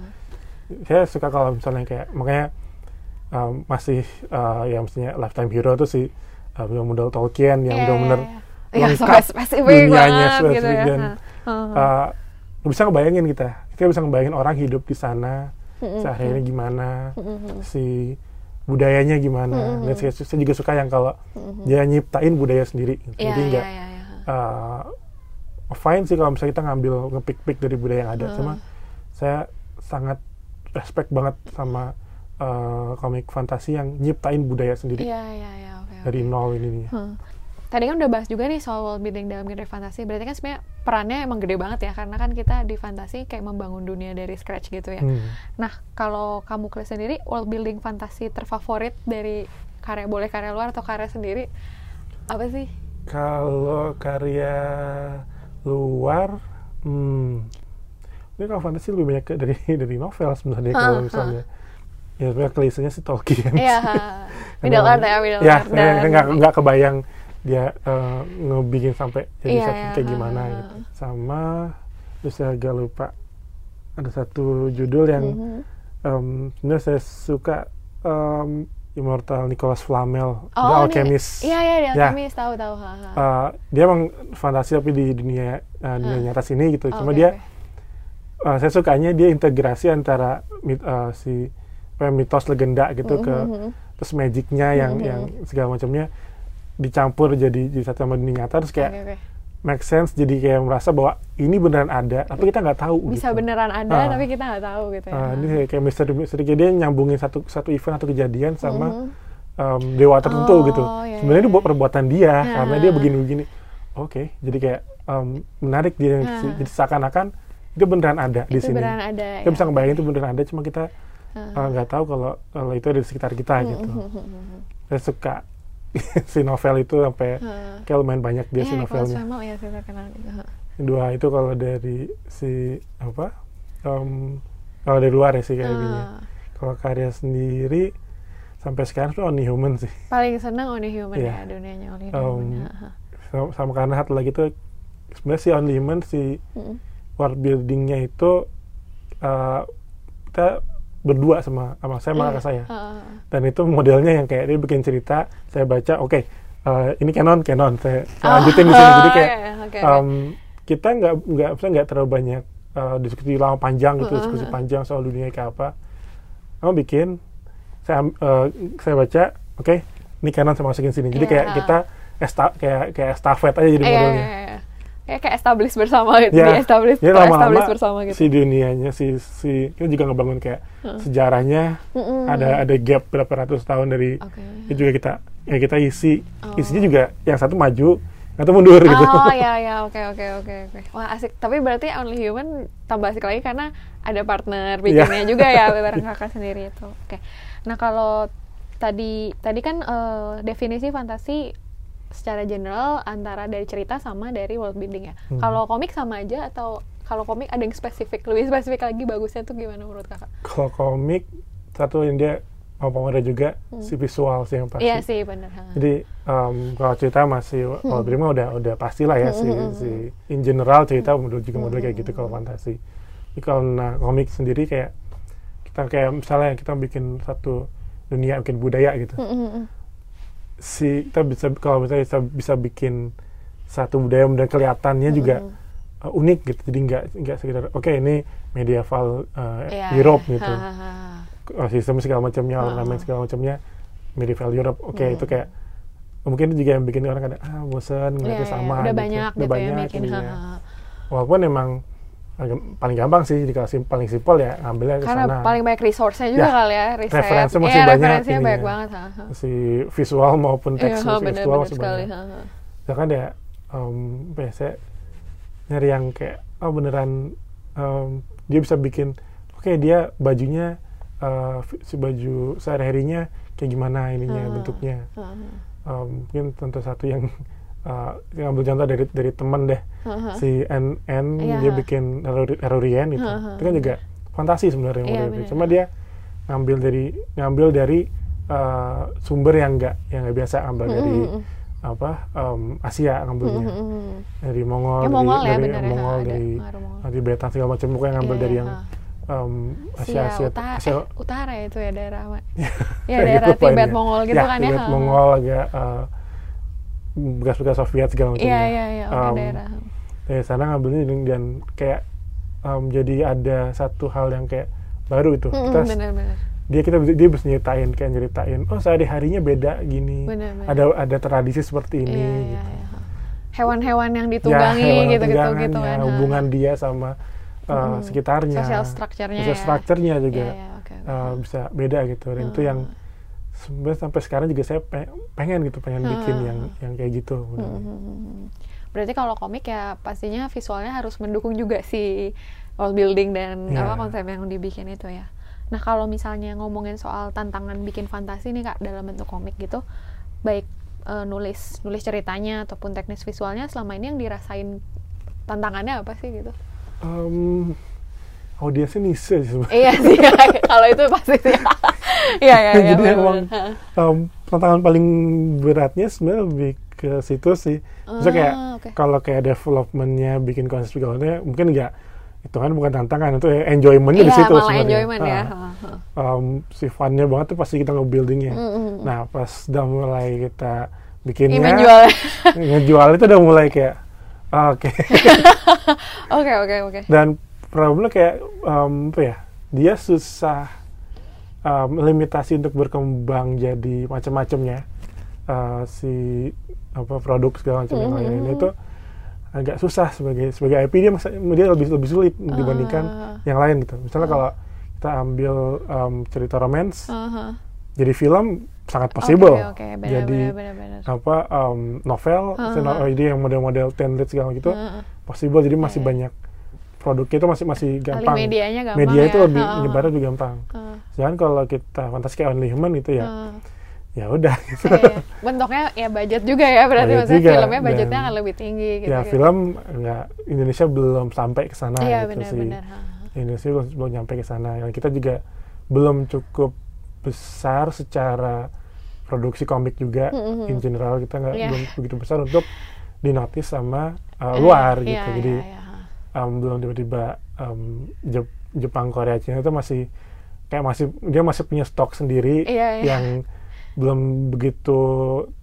saya suka kalau misalnya kayak makanya um, masih uh, ya mestinya lifetime hero tuh si uh, model Tolkien yang
Iya,
benar-benar
iya, iya. Iya,
lengkap
spesifik
dunianya
banget gitu
spesifik
ya.
dan
ha.
uh, bisa ngebayangin kita kita bisa ngebayangin orang hidup di sana
Mm-mm.
sehari-hari gimana
Mm-mm.
si budayanya gimana dan saya, saya juga suka yang kalau dia nyiptain budaya sendiri gitu.
Iya,
jadi
iya,
nggak
iya, iya.
uh, fine sih kalau misalnya kita ngambil ngepick-pick dari budaya yang ada cuma saya sangat respect banget sama uh, komik fantasi yang nyiptain budaya sendiri
iya, iya, oke. oke.
dari nol ini nih
Hmm. Tadi kan udah bahas juga nih soal world building dalam genre fantasi. Berarti kan sebenarnya perannya emang gede banget ya karena kan kita di fantasi kayak membangun dunia dari scratch gitu ya.
Hmm.
Nah, kalau kamu Klis sendiri world building fantasi terfavorit dari karya boleh karya luar atau karya sendiri apa sih?
kalau karya luar hmm, ini kalau fantasi lebih banyak dari dari novel sebenarnya
Hah,
kalau misalnya ya sebenarnya klisenya si Tolkien
Iya, Middle Earth ya, Middle
ya
Earth.
nggak nggak kebayang dia eh, ngebikin sampai jadi
Iya,
satu
iya,
kayak gimana
ha.
gitu sama terus saya agak lupa ada satu judul yang
Mhm.
em, sebenarnya saya suka em, Immortal Nicholas Flamel The
Oh, ini-
Alchemist
Iya, iya, The
Ya.
Alchemist, tahu tahu. ha, ha.
Eh, dia emang fantasi tapi di dunia eh, dunia
Hah.
nyata sini gitu
Oh,
cuma
oke,
dia
oke.
eh, saya sukanya dia integrasi antara mit, eh, si apa ya, mitos legenda gitu ke
Mhm.
terus magicnya yang
Mhm.
yang segala macamnya dicampur jadi jadi satu sama dunia nyata terus kayak
Oke, oke.
make sense jadi kayak merasa bahwa ini beneran ada tapi kita nggak tahu
Bisa
gitu.
beneran ada
Ah.
tapi kita nggak tahu gitu ya.
Eh, ini kayak misteri misteri jadi nyambungin satu satu event atau kejadian sama
Mhm.
em, dewa tertentu
Oh,
gitu
iya,
sebenarnya
iya,
itu buat perbuatan dia karena dia
Ah.
begini-begini oke jadi kayak em, menarik dia
Ah.
jadi seakan-akan itu beneran ada di
Itu
sini
beneran ada.
kita
ya.
bisa ngebayangin itu beneran ada cuma kita
Ah.
eh, nggak tahu kalau kalau itu ada di sekitar kita gitu
Mhm.
saya suka si novel itu sampai
Ah.
kayak lumayan banyak dia si
Iya, Nicholas
novelnya
Flamel ya saya terkenal gitu.
Dua itu kalau dari si apa em, kalau dari luar ya sih kayak gini
Ah.
kalau karya sendiri sampai sekarang tuh Only Human sih
Paling seneng Only Human
Iya.
ya dunianya Only
Um,
Human.
Sama, sama karena satu lagi tuh sebenarnya si Only Human si
Mm-mm.
world buildingnya itu eh, kita berdua sama sama saya sama
Iya.
kakak saya
ah.
dan itu modelnya yang kayak dia bikin cerita saya baca oke eh, ini canon canon saya, saya
Oh,
lanjutin di sini jadi kayak
iya, oke.
em, kita nggak nggak saya nggak terlalu banyak eh, diskusi lama panjang gitu
Uh, uh,
diskusi
uh.
panjang soal dunia kayak apa kamu bikin saya eh, saya baca oke ini canon saya masukin sini jadi
Iya.
kayak kita esta, kayak kayak estafet aja jadi
Iya,
modelnya
iya, iya. Kayak kayak establish bersama gitu,
Ya,
di establish,
jadi lama-lama
establish bersama gitu.
si dunianya si si kita juga ngebangun kayak sejarahnya
Mm-mm.
ada ada gap berapa ratus tahun dari
Oke.
itu juga kita ya kita isi
Oh.
isinya juga yang satu maju satu mundur gitu
Oh ya ya oke oke oke oke. Wah asik. Tapi berarti Only Human tambah asik lagi karena ada partner
Iya.
bikinnya juga ya bareng kakak sendiri itu. Oke. Nah kalau tadi tadi kan eh, definisi fantasi secara general antara dari cerita sama dari world building ya.
Hmm.
Kalau komik sama aja atau kalau komik ada yang spesifik lebih spesifik lagi bagusnya tuh gimana menurut kakak?
kalau komik satu yang dia mau pamernya juga si visual sih yang pasti
Hmm. Iya sih bener. ha.
jadi em, kalau cerita masih
Hmm.
world building udah udah pasti lah ya si, si in general cerita model juga model kayak gitu kalau
Hmm.
fantasi tapi kalau nah, komik sendiri kayak kita kayak misalnya kita bikin satu dunia bikin budaya gitu
Mm, mm, mm.
Si kita bisa kalau misalnya bisa, bisa bikin satu budaya dan kelihatannya juga uh, unik gitu jadi nggak nggak sekedar oke ini medieval uh,
Iya,
Europe
iya.
gitu
Ha, ha, ha.
Uh, sistem segala macamnya ornamen segala macamnya medieval Europe oke
Hmm.
itu kayak mungkin juga yang bikin orang kadang ah bosan ngeliatnya
Iya, iya,
sama
udah
gitu.
banyak
udah
gitu
banyak
ya bikin. ha,
ininya.
ha, ha.
walaupun emang paling gampang sih jika sim- paling simpel ya ngambilnya ke
Karena paling banyak resource-nya juga
Ya,
kali ya, riset.
referensi masih
Iya,
banyak
referensinya banyak banget. ha, ha.
si visual maupun
Iya,
teks
ha,
visual masih
sekali.
banyak
ha, ha.
ya kan ya um, ya, saya nyari yang kayak oh beneran um, dia bisa bikin oke dia bajunya uh, si baju sehari-harinya kayak gimana ininya
Ah.
bentuknya
Ha, ha.
Um, mungkin tentu satu yang uh, yang ambil contoh dari dari teman deh
ha.
si N N
Iya.
dia bikin Haruri- Harurian itu
Ha, ha.
itu kan juga fantasi sebenarnya
Iya,
model itu.
bener.
cuma dia ngambil dari ngambil dari uh, sumber yang enggak yang nggak biasa ngambil
Mm-mm.
dari apa um, Asia ngambilnya
Mm-mm.
dari Mongol
Ya,
dari,
Mongol ya
dari
bener ya,
Mongol
ada
dari
Mongol.
nanti Tibetan segala macam pokoknya ngambil
Iya,
dari
iya,
yang
ha.
um, Asia
Asia,
Asia
utara,
Asia
eh, utara ya itu ya daerah ya daerah
gitu
Tibet. Mongol gitu
ya,
kan ya.
Tibet. Mongol agak uh, bekas-bekas Soviet segala macam
Iya iya iya oke
Um,
daerah.
dari sana ngambilnya dan, dan kayak um, jadi ada satu hal yang kayak baru itu
Mm-mm,
kita
bener-bener.
dia kita dia bisa nyeritain kayak nyeritain oh sehari harinya beda gini
Bener-bener.
ada ada tradisi seperti ini
Iya, iya,
gitu
iya, ha. Hewan-hewan yang
ya
ditunggangi
hewan
gitu-gitu
tunggangannya,
gitu kan. ha.
hubungan dia sama uh,
Mm-mm.
sekitarnya
Social structure-nya
social
ya.
structure-nya juga
Iya, iya, oke, oke.
uh, bisa beda gitu dan itu yang sebenarnya sampai sekarang juga saya pe- pengen gitu pengen bikin
Hmm.
yang yang kayak gitu
Hmm. Berarti kalau komik ya pastinya visualnya harus mendukung juga si world building dan
Iya.
apa konsep yang dibikin itu ya. Nah kalau misalnya ngomongin soal tantangan bikin fantasi nih kak dalam bentuk komik gitu, baik eh, nulis nulis ceritanya ataupun teknis visualnya selama ini yang dirasain tantangannya apa sih gitu?
Um, audiensnya niche sih sebenarnya.
iya sih kalau itu pasti sih. Iya iya iya.
Jadi emang um, tantangan paling beratnya sebenarnya lebih ke situ sih. Misalnya kayak
Ah, oke.
kalau kayak developmentnya bikin konsep segala mungkin nggak itu kan bukan tantangan itu enjoymentnya di
Iya
situ
malah
sebenarnya.
enjoyment ya.
Ah,
Ha, ha.
um, si funnya banget tuh pasti kita nge-buildingnya.
Mm, mm, mm.
Nah pas udah mulai kita bikinnya,
Ini menjual.
ngejual itu udah mulai kayak ah, oke.
Oke oke oke.
Dan problemnya kayak um, apa ya? Dia susah um, limitasi untuk berkembang jadi macam-macamnya uh, si apa produk segala macam yang
Mhm.
lain itu agak susah sebagai sebagai IP dia dia lebih lebih sulit dibandingkan
Ah.
yang lain gitu. Misalnya kalau kita ambil um, cerita romance
Aha.
jadi film sangat possible.
Oke oke benar
jadi
benar benar benar.
apa um, novel,
Ah.
scenario- jadi yang model-model template segala gitu
Heeh.
possible. Jadi masih
Iya.
banyak produknya itu masih masih gampang.
medianya gampang
Media
ya.
itu lebih
Heeh.
menyebarnya lebih gampang.
Heeh.
Jangan kalau kita fantasi kayak Only Human itu ya,
Heeh.
ya udah gitu.
Iya, iya. bentuknya ya budget juga ya berarti
Budget
maksudnya
juga,
filmnya budgetnya
dan-
akan lebih tinggi gitu
ya film nggak Indonesia belum sampai ke sana
iya
gitu sih.
benar-benar
Indonesia belum, belum nyampe ke sana. Dan kita juga belum cukup besar secara produksi komik juga
Mm-mm.
in general kita nggak
Iya.
belum begitu besar untuk dinotis sama uh, luar
Iya,
gitu.
iya,
Jadi
iya.
Um, belum tiba-tiba um, Jep- Jepang Korea Cina itu masih kayak masih dia masih punya stok sendiri
Iya, iya.
yang belum begitu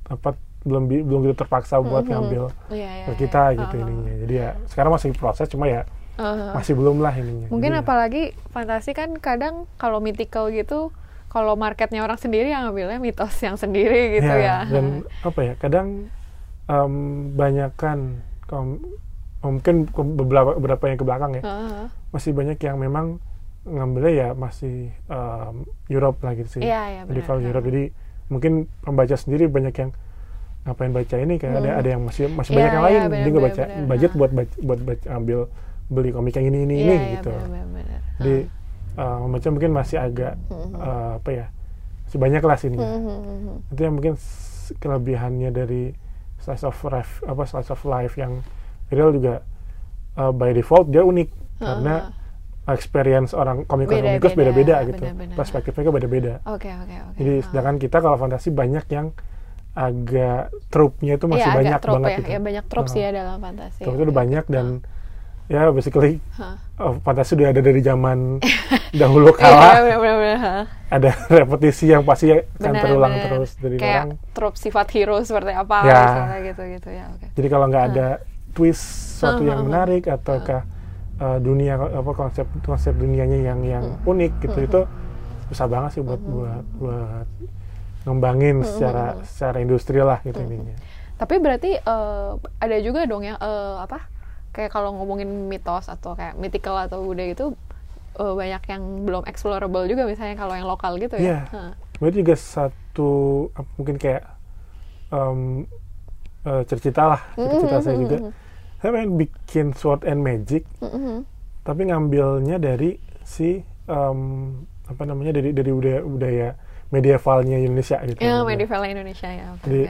apa belum belum begitu terpaksa buat
Mhm.
ngambil
Iya, iya,
ke
iya.
kita gitu
Heeh.
ininya jadi ya sekarang masih proses cuma ya
Heeh.
masih belum lah ininya
mungkin
Jadi ya,
apalagi fantasi kan kadang kalau mythical gitu kalau marketnya orang sendiri yang ngambilnya mitos yang sendiri gitu ya,
dan apa ya kadang um, banyakkan kom- mungkin ke- beberapa beberapa yang ke belakang ya
Heeh.
masih banyak yang memang ngambilnya ya masih um, Europe lah gitu sih
iya, benar.
medieval Europe jadi mungkin pembaca sendiri banyak yang ngapain baca ini kayak ada
Hmm.
ada yang masih masih banyak yang
iya,
lain
benar,
jadi
benar,
baca
benar.
budget buat baca, buat baca, ambil beli komik yang ini ini
Iya,
ini
iya,
gitu
benar-benar.
jadi uh, membaca mungkin masih agak uh, apa ya masih banyak lah sini
Mhm.
itu yang mungkin kelebihannya dari slice of life apa slice of life yang real juga uh, by default dia unik karena experience orang komik
Beda-beda,
gitu
benar-benar.
perspektifnya beda-beda
Oke oke oke.
jadi
Ah.
sedangkan kita kalau fantasi banyak yang agak trope-nya itu masih
Iya,
banyak
trope
banget
ya.
gitu
ya banyak trope sih ya dalam fantasi.
trope itu udah banyak dan ya basically
Hah.
oh, fantasi udah ada dari zaman dahulu
Iya,
kala
benar-benar. ha.
ada repetisi yang pasti akan
Benar,
terulang
benar.
terus dari
Kayak
orang
trope sifat hero seperti apa
Ya.
misalnya gitu gitu ya. Oke.
Jadi kalau nggak ada twist suatu yang
hah,
menarik ataukah uh, dunia apa konsep konsep dunianya yang yang
Hmm.
unik gitu itu susah banget sih buat buat buat ngembangin secara secara industri lah gitu ininya.
Tapi berarti eh, ada juga dong ya eh, apa? Kayak kalau ngomongin mitos atau kayak mythical atau budaya itu eh, banyak yang belum explorable juga misalnya kalau yang lokal gitu
Iya.
ya. Hah.
Berarti juga satu mungkin kayak um, uh, cerita lah cerita saya juga. Saya pengen bikin sword and magic
Mhm.
tapi ngambilnya dari si um, apa namanya dari dari budaya budaya medievalnya Indonesia gitu.
Ya, medieval Indonesia ya. Oke.
Jadi,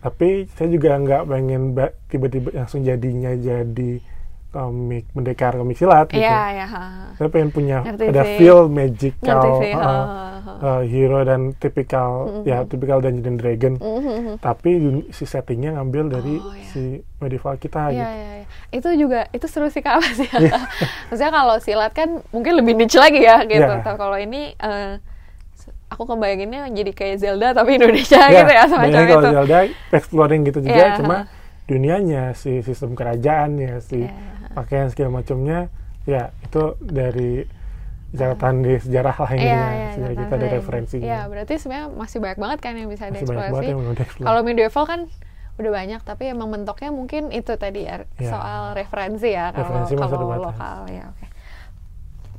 tapi saya juga nggak pengen ba- tiba-tiba langsung jadinya jadi komik mendekar komik silat gitu.
Iya, iya.
Saya pengen punya
Ngerti
ada
sih.
feel magical
sih.
uh,
ha.
uh, hero dan tipikal
Mm-hmm.
ya tipikal Dungeons and Dragon.
Mhm.
Tapi dun- si settingnya ngambil dari
Oh, iya.
si medieval kita
Iya,
gitu.
iya, iya. Itu juga itu seru sih kak Mas ya. Maksudnya kalau silat kan mungkin lebih niche lagi ya gitu.
Iya.
Tapi kalau ini eh, aku kebayanginnya jadi kayak Zelda tapi Indonesia
Ya,
gitu ya semacam
banyak
itu.
kalau Zelda exploring gitu juga,
Iya.
cuma dunianya, si sistem kerajaannya, si
Iya.
Pakaian segala macamnya, ya itu dari catatan di sejarah lah ini
Iya,
ya,
iya,
sejarah kita ada referensinya.
Iya, berarti sebenarnya masih banyak banget kan yang bisa dieksplorasi. Kalau medieval kan udah banyak, tapi emang mentoknya mungkin itu tadi ya,
Iya.
soal referensi ya kalau kalau lokal ya. Oke.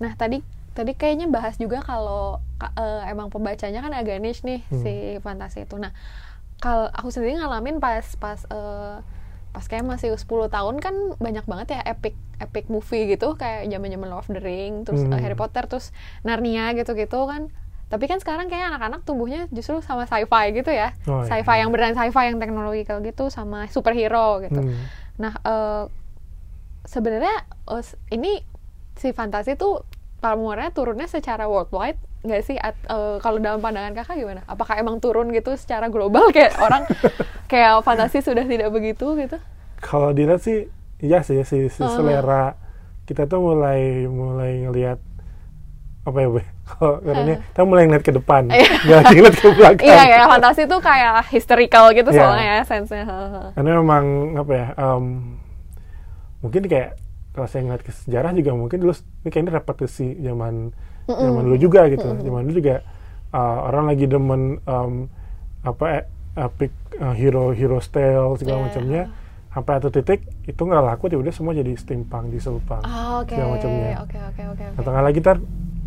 Nah tadi tadi kayaknya bahas juga kalau ka- eh, emang pembacanya kan agak niche nih
Hmm.
si fantasi itu. Nah kalau aku sendiri ngalamin pas pas eh, pas kayak masih 10 tahun kan banyak banget ya epic epic movie gitu kayak zaman-zaman Lord of the Ring terus
Hmm.
eh, Harry Potter terus Narnia gitu-gitu kan tapi kan sekarang kayak anak-anak tumbuhnya justru sama sci-fi gitu ya
Oh, iya.
sci-fi yang beneran sci-fi yang teknologikal gitu sama superhero gitu
Hmm.
nah eh, sebenarnya s- ini si fantasi tuh pamornya turunnya secara worldwide nggak sih At- eh, kalau dalam pandangan kakak gimana apakah emang turun gitu secara global kayak orang kayak fantasi sudah tidak begitu gitu
Kalau dilihat sih, iya sih, si, si
Uh-huh.
selera kita tuh mulai mulai ngelihat apa ya, Be? Kalau katanya, kita mulai ngeliat ke depan,
Iya.
nggak ngeliat ke belakang.
iya ya fantasi tuh kayak historical gitu
Iya.
soalnya ya sense-nya
Karena memang apa ya, em, mungkin kayak kalau saya ngeliat ke sejarah juga mungkin dulu ini kayaknya repetisi zaman zaman dulu juga gitu. Zaman dulu juga uh, orang lagi demen em, apa eh, epic uh, hero hero style segala
Iya.
macamnya. Sampai satu titik itu nggak laku, tiba-tiba semua jadi steampunk, dieselpunk,
Ah, oke
segala macamnya.
oke oke oke oke
Nah, tengah lagi ntar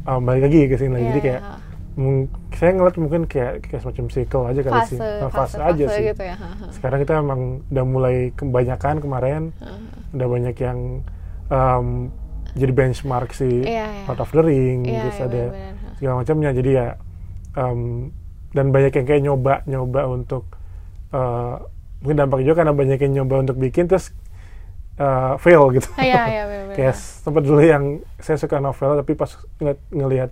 um, balik lagi ke sini lagi.
Iya,
Jadi kayak
iya.
mung- saya ngeliat mungkin kayak kayak semacam cycle aja kali sih,
fase
Nah,
fase,
aja
fase
sih.
gitu ya.
Sekarang kita emang udah mulai kebanyakan kemarin, udah banyak yang um, jadi benchmark si
Iya, iya.
Lord of the Ring,
Iya,
terus
iya,
ada
benar-benar, ha.
segala macamnya. Jadi ya um, dan banyak yang kayak nyoba nyoba untuk uh, mungkin dampaknya juga karena banyak yang nyoba untuk bikin terus uh, fail gitu.
Iya, iya, benar-benar.
kayak sempat dulu yang saya suka novel tapi pas ngeliat, ngelihat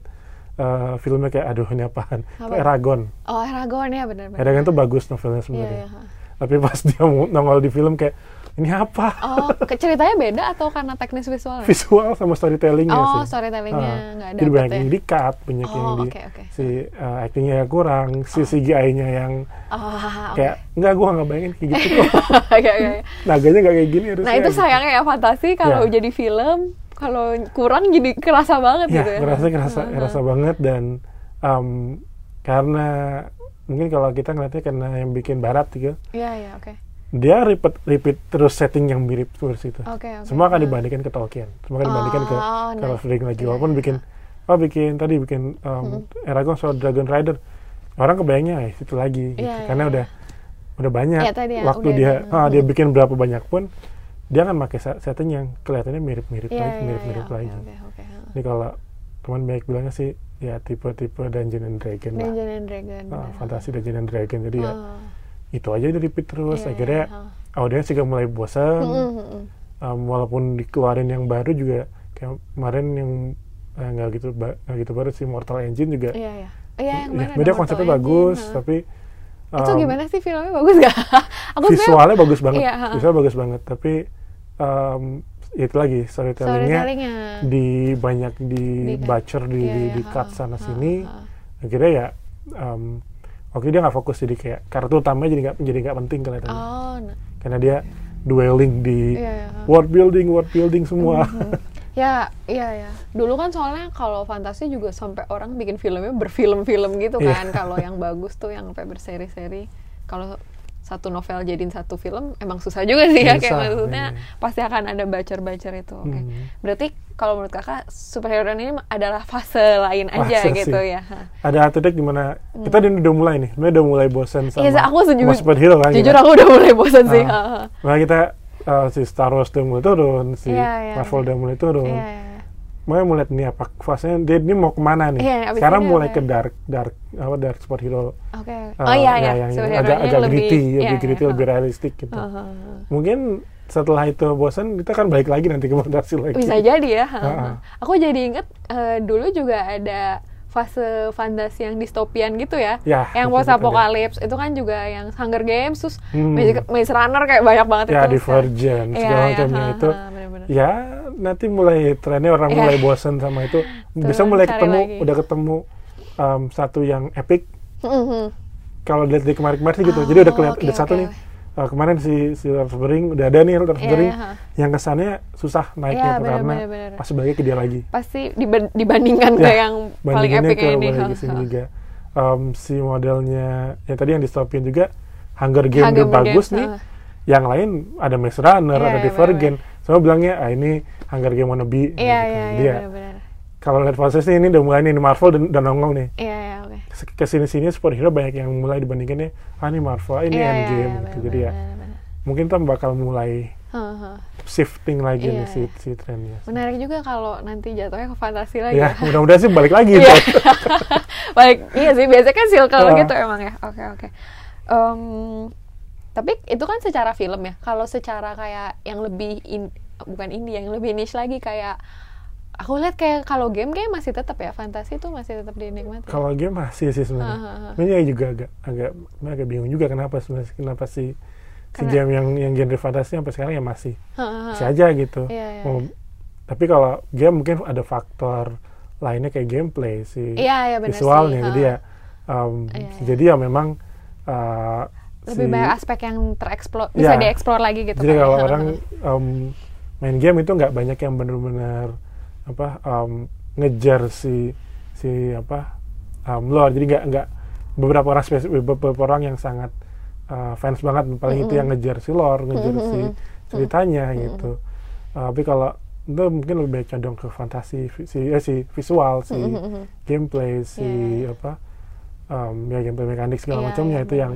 uh, filmnya kayak aduh ini apaan
Apa?
Eragon
oh Eragon ya benar-benar
Eragon tuh bagus novelnya sebenarnya
iya, ha.
tapi pas dia nongol di film kayak ini apa
Oh, ke- ceritanya beda atau karena teknis visual?
visual sama storytellingnya
Oh,
sih
storytellingnya
Ah,
nggak
jadi
dapet
banyak
ya?
yang di cut banyak yang
Oh,
di
oke, oke.
si uh, actingnya yang kurang si CGI-nya yang
Oh, oke.
kayak enggak gua nggak bayangin kayak gitu kok
oke.
naganya nggak kayak gini harusnya
Nah, itu sayangnya ya fantasi kalau
Ya.
jadi film, kalau kurang jadi kerasa banget
ya
gitu ya.
ngerasa kerasa kerasa banget dan um, karena mungkin kalau kita ngeliatnya karena yang bikin barat gitu
Iya, iya, oke.
Dia repeat repeat terus setting yang mirip terus itu
Oke, oke.
semua akan
Ah.
dibandingkan ke Tolkien semua akan dibandingkan ke
Oh,
ke
nice.
Lord of the Rings lagi
Iya,
walaupun
iya,
bikin oh bikin tadi bikin um, Eragon soal Dragon Rider orang kebayangnya eh, itu lagi gitu.
Iya, iya,
karena
iya.
udah udah banyak
Iya, tadi ya,
waktu
udah
dia ah, dia bikin berapa banyak pun dia akan pakai set- setting yang kelihatannya mirip-mirip
Iya,
lagi mirip-mirip
iya,
lagi
Oke, oke, oke. ha.
ini kalau teman banyak bilangnya sih ya tipe-tipe Dungeon and Dragon lah
Dungeon and Dragon.
Ah, fantasi Dungeon and Dragon jadi ya
Oh.
Itu aja udah repeat terus
Iya,
akhirnya
iya,
audiens juga mulai bosan
Mm, mm, mm.
um, walaupun dikeluarin yang baru juga kayak kemarin yang eh, nggak gitu ba- nggak gitu baru sih Mortal Engine juga
Iya, iya. Iya, yang
ya, beda konsepnya
Mortal
bagus
Engine,
tapi
Itu
um,
gimana sih filmnya bagus gak? Aku
visualnya bagus banget
Iya, ha.
visualnya bagus banget tapi um, itu lagi storytellingnya
storytellingnya.
di banyak di,
Di-
butcher di,
Iya,
di,
iya,
di cut sana sini akhirnya ya um, oke dia nggak fokus jadi kayak kartu utamanya jadi nggak jadi nggak penting kelihatannya
Oh, nah.
karena dia dwelling di
iya, ha.
world building world building semua
Ya, iya ya. Dulu kan soalnya kalau fantasi juga sampai orang bikin filmnya berfilm-film gitu
Iya.
kan. Kalau yang bagus tuh yang sampai berseri-seri. Kalau satu novel jadiin satu film emang susah juga sih ya kayak maksudnya
iya.
pasti akan ada bacer-bacer itu. Oke.
Hmm.
Berarti kalau menurut Kakak superhero ini adalah fase lain aja
Fase
gitu
sih.
ya.
Ada titik di mana kita ini udah mulai nih, udah mulai bosan sama,
Iya, aku setuju.
sama superhero kan.
Jujur
kita.
aku udah mulai bosan sih.
Ah. Makanya kita uh, si Star Wars udah mulai turun, si
Iya, iya,
Marvel
iya.
udah mulai turun.
Iya, iya.
Makanya mulai nih apa fasenya dia ini mau ke mana nih?
Iya, abis
Sekarang mulai ke dark dark apa dark superhero.
Oke.
uh,
oh iya
ya,
ya,
yang, agak agak
lebih-
gritty,
iya,
lebih
iya,
gritty,
ha.
lebih realistik gitu.
Ha, ha.
Mungkin setelah itu bosan kita kan balik lagi nanti ke fantasi lagi
bisa jadi ya
Uh-uh.
aku jadi inget eh, dulu juga ada fase fantasi yang distopian gitu ya,
Ya,
yang post apokalips itu kan juga yang Hunger Games terus
Hmm.
Magic- Maze Runner kayak banyak banget
ya
itu
Divergent
Iya,
segala
iya,
macamnya itu
ha, bener-bener.
ya nanti mulai trennya orang
Iya.
mulai bosan sama itu bisa mulai ketemu
lagi.
udah ketemu um, satu yang epic
Mhm.
kalau lihat di kemarin-kemarin gitu
Oh,
jadi udah kelihatan
oke,
udah satu
oke.
nih uh, kemarin si si Lord of the Ring udah ada nih the
Iya, iya, ha.
yang kesannya susah naiknya tuh karena
bener-bener.
pasti baliknya ke dia lagi
pasti diba- dibandingkan
Ya,
ke yang paling epic
ke
ini
balik juga Um, si modelnya yang tadi yang distopian juga Hunger Game
Hunger
udah bagus
Games,
nih
ha.
yang lain ada Maze Runner
Iya,
ada
iya,
Divergent semua bilangnya ah ini Hunger Game wannabe
iya
gitu.
iya iya
dia kalau lihat proses ini udah mulai nih Marvel dan, dan nongol nih
iya iya oke
ke sini sini superhero banyak yang mulai dibandingkannya ah ini Marvel ah, ini
Iya, iya,
Endgame
iya,
gitu jadi ya mungkin kita bakal mulai shifting lagi nih
Iya,
si,
iya.
si trennya
menarik juga kalau nanti jatuhnya ke fantasi lagi
ya
ya.
mudah-mudahan sih balik lagi
Iya.
Ntar.
Baik, iya sih biasanya kan circle
Ah.
gitu emang ya. Oke oke. Em, tapi itu kan secara film ya. Kalau secara kayak yang lebih in, bukan indie, yang lebih niche lagi kayak aku lihat kayak kalau game kayak masih tetap ya fantasi tuh masih tetap dinikmati.
kalau game masih sih sebenarnya ini juga agak agak agak bingung juga kenapa sebenarnya kenapa si si
Karena-
game yang yang genre fantasi sampai sekarang ya masih
Heeh.
masih aja gitu
Iya, iya,
Mau- tapi kalau game mungkin ada faktor lainnya kayak gameplay si
Iya, iya,
visualnya
sih,
jadi ya um,
Iya, iya.
jadi ya memang uh,
lebih
si-
banyak aspek yang tereksplor bisa
Iya.
dieksplor lagi gitu.
jadi
kan ya.
kalau orang um, main game itu nggak banyak yang benar-benar apa um, ngejar si si apa um, lore jadi nggak nggak beberapa orang spesifik beberapa orang yang sangat uh, fans banget paling itu yang ngejar si lore ngejar si ceritanya gitu. Uh, tapi kalau itu mungkin lebih baik condong ke fantasi si eh, si visual si gameplay si
Iya, iya, iya.
apa um, ya gameplay mekanik segala
Iya,
macamnya
iya,
itu yang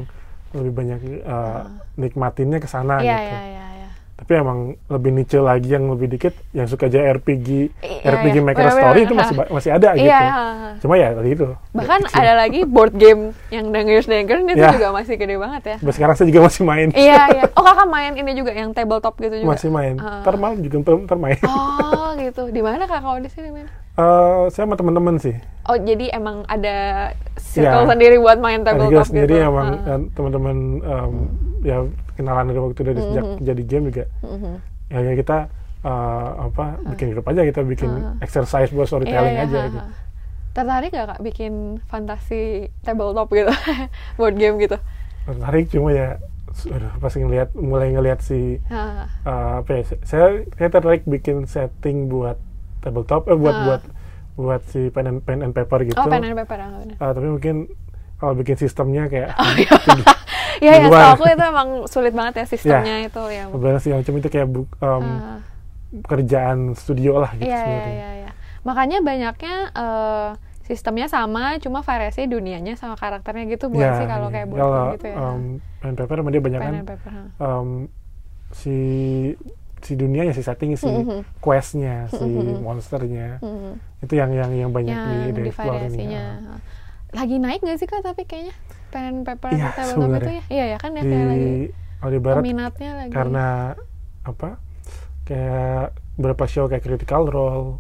lebih banyak uh, nikmatinnya ke sana
Iya
gitu.
iya iya iya.
Tapi emang lebih niche lagi yang lebih dikit yang suka aja RPG
Iya,
RPG
iya.
Maker. Story itu masih masih ada gitu
Iya, iya.
cuma ya tadi itu
Bahkan ada lagi board game yang Dangers Dangers itu
Ya.
juga masih gede banget ya.
Sampai sekarang saya juga masih main
iya iya. Oh kakak main ini juga yang tabletop gitu juga.
masih main
Ah.
ntar malam juga ntar, ntar main
Oh gitu. Di mana kak kalau di sini main?
Eh, saya sama teman-teman sih
Oh jadi emang ada circle
Ya.
sendiri buat main tabletop
juga
gitu.
sendiri emang
Ah.
eh, teman-teman em, ya kenalan dari waktu dari sejak
Mm-hmm.
jadi game juga
Mhm.
ya, ya kita eh, apa bikin grup aja kita bikin
Ah.
exercise buat storytelling
Iya, iya,
aja
ha,
gitu.
Tertarik gak kak bikin fantasi tabletop gitu? board game gitu?
tertarik cuma ya aduh, pas ngelihat mulai ngelihat si uh, apa ya, saya saya tertarik bikin setting buat tabletop eh buat
Ah.
buat buat si pen and, pen and paper gitu
Oh pen and paper.
Uh, tapi mungkin kalau bikin sistemnya kayak
Iya
Di
ya, setahu aku itu emang sulit banget ya sistemnya itu ya.
beberapa sih macam itu kayak bu- um,
Ah.
kerjaan studio lah gitu
Iya, iya,
sebenarnya.
iya, iya. Makanya banyaknya eh, sistemnya sama, cuma variasi dunianya sama karakternya gitu bukan
Ya,
sih kalau
iya.
kayak game gitu ya.
um, pen and paper dia banyak
Pen
kan
and paper. ha.
um, si si dunianya si setting si
Mhm.
questnya si
Mhm.
monsternya
Mhm.
itu yang yang yang banyak di,
Yang
di
di
ini ya.
Lagi naik gak sih kak tapi kayaknya pen paper
Iya,
tabletop itu ya? Iya ya kan ya
di
kayak lagi
kalau di barat
peminatnya lagi.
karena apa kayak beberapa show kayak Critical Role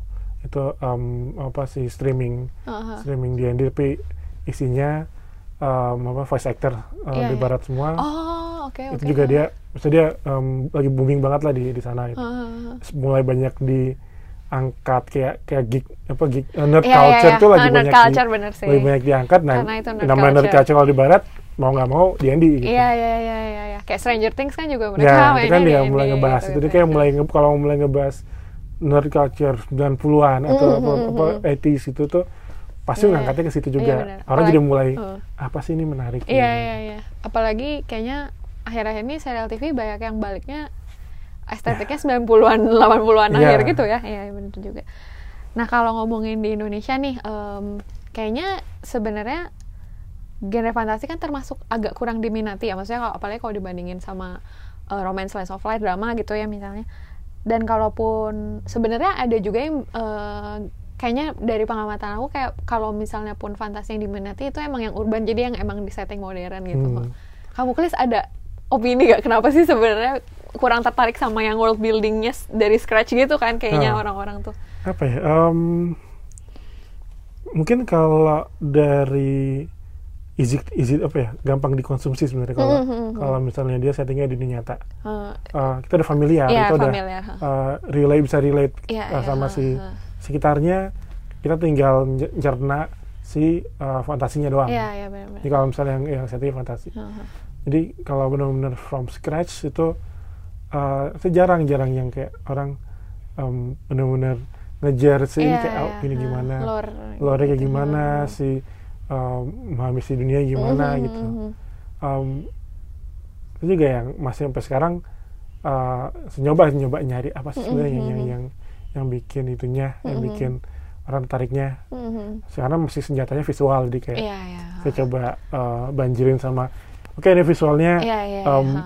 itu um, apa sih streaming
Aha.
streaming D&D tapi isinya um, apa voice actor uh,
Iya,
di
iya.
barat semua
Oh, oke
itu
oke.
juga dia maksudnya dia um, lagi booming banget lah di di sana itu
Ah,
mulai banyak diangkat kayak kayak geek apa geek uh, nerd
Iya, iya,
culture
iya.
tuh lagi
nerd
banyak
culture bener sih.
lebih banyak diangkat nah
Karena itu nerd
namanya nerd
culture.
kalau di barat mau nggak mau D&D gitu
Iya iya iya iya iya. Kayak Stranger Things kan juga mereka
ya, itu kan dia
di-
mulai
di
ngebahas
gitu,
itu dia
gitu.
kayak mulai nge, kalau mulai ngebahas nerd culture 90-an atau
Mm,
apa,
mm,
apa
mm.
80s itu tuh pasti
Iya.
ngangkatnya ke situ
Iya,
juga.
benar.
Orang jadi mulai
uh.
apa sih ini menarik
Iya
ini?"
iya iya. Apalagi kayaknya akhir-akhir ini serial TV banyak yang baliknya estetiknya 90-an 80-an
Iya.
akhir gitu ya. Iya benar juga. Nah, kalau ngomongin di Indonesia nih em, kayaknya sebenarnya genre fantasi kan termasuk agak kurang diminati ya. Maksudnya kalau apalagi kalau dibandingin sama eh, romance slice of life drama gitu ya misalnya. Dan kalaupun sebenarnya ada juga yang eh, kayaknya dari pengamatan aku kayak kalau misalnya pun fantasi yang diminati itu emang yang urban jadi yang emang di setting modern gitu.
Hmm.
Kamu Klis ada opini gak kenapa sih sebenarnya kurang tertarik sama yang world buildingnya dari scratch gitu kan kayaknya
Nah.
orang-orang tuh.
apa ya em, mungkin kalau dari easy easy apa ya gampang dikonsumsi sebenarnya kalau
Mhm, mhm.
kalau misalnya dia settingnya di dunia nyata
Eh,
Eh, kita udah familiar
Iya,
kita udah
familiar, ha.
eh, relate bisa relate eh,
iya,
sama
ha,
si. Sekitarnya kita tinggal cerna si eh, fantasinya doang
Iya, iya benar-benar.
jadi kalau misalnya yang, yang settingnya fantasi
Ha, ha.
jadi kalau benar-benar from scratch itu eh, itu jarang-jarang yang kayak orang em, benar-benar ngejar sih
Iya,
kayak oh,
iya,
ini gimana
Lore,
lore kayak
gitu.
gimana si em, memahami si dunia gimana
Mhm,
gitu
mhm.
Em, itu juga yang masih sampai sekarang eh, nyoba nyoba nyari apa sih sebenarnya yang, yang
Mhm.
yang yang bikin itunya yang
Mhm.
bikin orang tertariknya
Mhm.
sekarang masih senjatanya visual jadi kayak
Iya, iya.
saya coba eh, banjirin sama oke ini visualnya
Iya, iya,
em,
iya.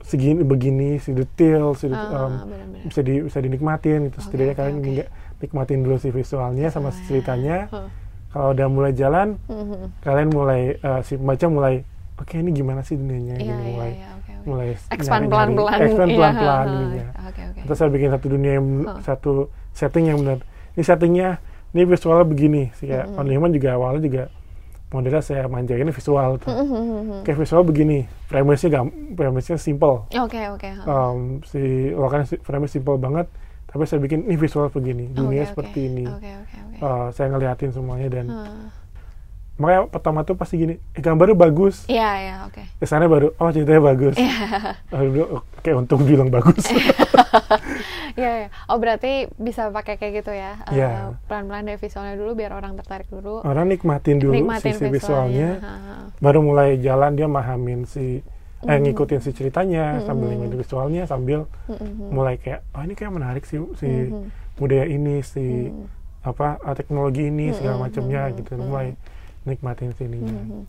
segini begini si detail si det-
Ah,
em,
benar-benar.
bisa di bisa dinikmatin gitu
Oke,
setidaknya
oke,
kalian nggak nikmatin dulu si visualnya sama si
Visualnya.
ceritanya
Huh.
kalau udah mulai jalan
Mhm.
kalian mulai eh, si pembaca mulai oke ini gimana sih dunianya
Iya,
Gini,
iya,
mulai
iya, oke, oke.
Mulai
Expand pelan-pelan.
expand
Iya,
pelan-pelan ininya.
Oke, oke.
Terus saya bikin satu dunia yang
Huh.
satu setting yang benar. Ini settingnya, ini visualnya begini. Sih kayak
Mhm.
On Human juga awalnya juga modelnya saya manjain ini visual. Tuh.
Mhm, mhm.
Kayak visual begini, premisnya gam, premisnya simple.
Oke, oke. ha.
Um, si lokalnya si- premis simple banget, tapi saya bikin ini visual begini, dunia
Oke,
seperti ini.
Oke, oke, oke.
Uh, saya ngeliatin semuanya dan
Huh.
Makanya pertama tuh pasti gini, eh, gambarnya bagus.
Iya, iya, oke.
Kesannya baru, oh ceritanya bagus.
Iya.
Lalu, Oke, untung bilang bagus.
Iya, iya. Oh, berarti bisa pakai kayak gitu ya. Eh,
Iya.
Pelan-pelan dari visualnya dulu biar orang tertarik dulu.
Orang nikmatin dulu
Nikmatin
sisi visualnya,
ha.
baru mulai jalan dia mahamin si eh
Mhm.
ngikutin si ceritanya
Mhm.
sambil ngikutin visualnya sambil
Mhm.
mulai kayak oh ini kayak menarik sih si
Mhm.
budaya ini si
Mhm.
apa teknologi ini segala
Mhm.
macamnya gitu
Mhm.
mulai nikmatin sininya
Mhm.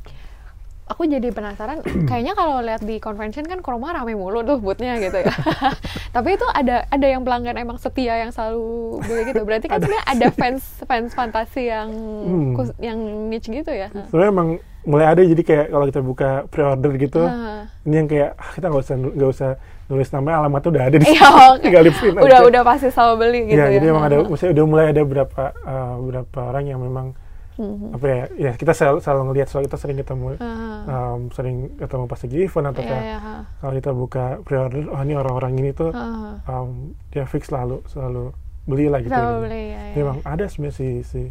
Aku jadi penasaran, kayaknya kalau lihat di convention kan Chroma rame mulu tuh bootnya gitu ya. Tapi itu ada ada yang pelanggan emang setia yang selalu beli gitu. Berarti kan sebenarnya ada fans fans fantasi yang
Hmm.
kus- yang niche gitu ya.
sebenarnya emang mulai ada jadi kayak kalau kita buka pre-order gitu
Nah.
ini yang kayak ah, kita nggak usah nggak usah nulis namanya alamatnya udah ada di
Iya,
sini tinggal di print
udah
aja.
udah pasti selalu beli gitu
Iya,
ya.
jadi emang ada, maksudnya udah mulai ada beberapa uh, beberapa orang yang memang
Mhm.
apa ya, ya kita selalu, selalu ngelihat soal kita sering ketemu,
Ha, ha.
um, sering ketemu pas lagi event atau kayak
iya, ha.
kalau kita buka pre-order, oh ini orang-orang ini tuh
Ha, ha.
um, dia fix selalu selalu beli lah gitu.
Selalu beli ya.
Jadi emang ada sebenarnya si si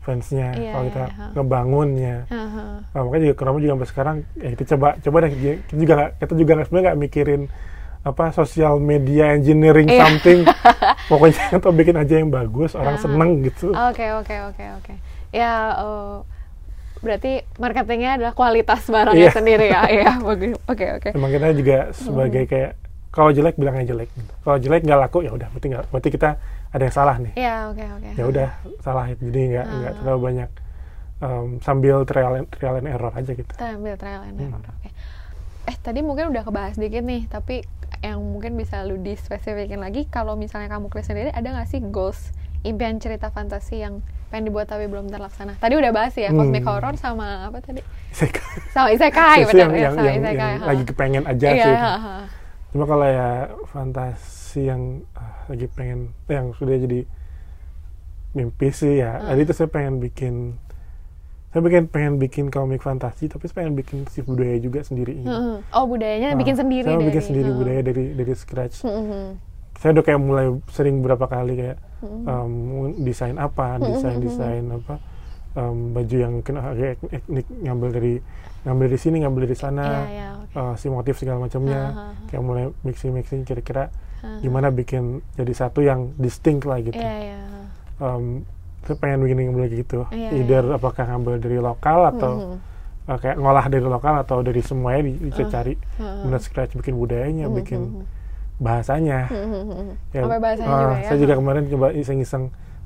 fansnya
Iya,
kalau kita
iya, ha.
ngebangunnya.
Ha.
Nah, makanya juga kenapa juga sampai sekarang ya kita coba coba deh kita juga kita juga sebenarnya nggak mikirin apa sosial media engineering
Iya.
something pokoknya atau bikin aja yang bagus orang
Ah.
seneng gitu
Oke oke oke oke. Ya eh, berarti marketingnya adalah kualitas barangnya
Iya.
sendiri ya. Iya bagus. Oke oke.
emang kita juga sebagai kayak kalau jelek bilangnya jelek gitu. kalau jelek nggak laku ya udah berarti nggak berarti kita ada yang salah nih
Iya oke oke.
ya udah salah jadi nggak nggak
Ah.
terlalu banyak um, sambil trial and, trial and error aja gitu
Kita ambil trial and
Hmm.
error. Oke. Eh tadi mungkin udah kebahas dikit nih, tapi yang mungkin bisa lu dispesifikin lagi kalau misalnya kamu Chris sendiri ada nggak sih goals impian cerita fantasi yang pengen dibuat tapi belum terlaksana? Tadi udah bahas ya,
Hmm.
cosmic horror sama apa tadi?
Saya-
Sama isekai, benar
yang,
ya,
yang,
sama
yang,
isekai.
yang
ha.
lagi kepengen aja
Iya,
sih
ha, ha.
Cuma kalau ya fantasi yang ah, lagi pengen yang sudah jadi mimpi sih ya.
Hmm.
Tadi itu saya pengen bikin saya pengen pengen bikin komik fantasi tapi saya pengen bikin si budaya juga sendiri.
Heeh. Oh budayanya
Nah,
bikin sendiri
Saya mau bikin
dari-
sendiri
heeh.
budaya dari dari scratch.
Heeh.
Saya udah kayak mulai sering berapa kali kayak
Hmm.
um, desain apa, desain desain apa um, baju yang kena agak etnik ngambil dari ngambil dari sini, ngambil dari sana.
Iya, iya, oke.
uh, si motif segala macamnya
ah, ah.
kayak mulai mixing mixing kira-kira
Ah.
gimana bikin jadi satu yang distinct lah gitu
Iya, iya.
um, saya pengen bikin yang kayak gitu
Iya,
either apakah ngambil dari lokal atau
Mhm.
uh, kayak ngolah dari lokal atau dari semuanya di- bisa
Ah,
cari
ah.
benar scratch bikin budayanya
Mhm,
bikin
mhm.
Bahasanya
Mhm.
Ya,
Sampai bahasanya
ah,
juga ya.
saya juga kemarin coba iseng-iseng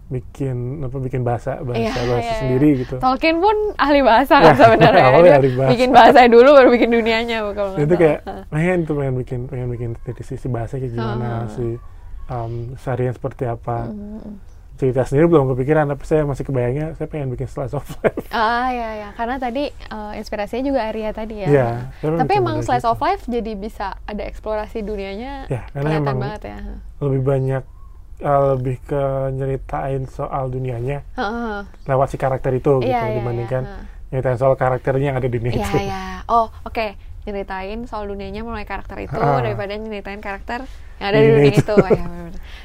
bikin apa bikin bahasa bahasa
Iya,
bahasa
iya.
sendiri gitu
Tolkien pun ahli bahasa kan sebenarnya.
awalnya ahli bahasa.
Bikin bahasa dulu baru bikin dunianya kalau
itu kayak pengen tuh pengen bikin pengen bikin dari sisi bahasa kayak gimana
Ah.
si um, seharian seperti apa
Mhm.
Cerita sendiri belum kepikiran tapi saya masih kebayangnya saya pengen bikin slice of life
ah ya ya karena tadi uh, inspirasinya juga Arya tadi ya
saya
tapi emang slice
gitu.
of life jadi bisa ada eksplorasi dunianya
Ya, karena
kelihatan
emang-
banget ya
lebih banyak uh, lebih ke nyeritain soal dunianya
Heeh.
lewat si karakter itu gitu
Iya, iya,
dibandingkan
iya,
nyeritain soal karakternya yang ada di dunia
Iya
itu
ya. Oh oke. Nyeritain soal dunianya mulai karakter itu
Ah.
daripada nyeritain karakter yang ada
Di dunia itu.
itu. Oh, ya.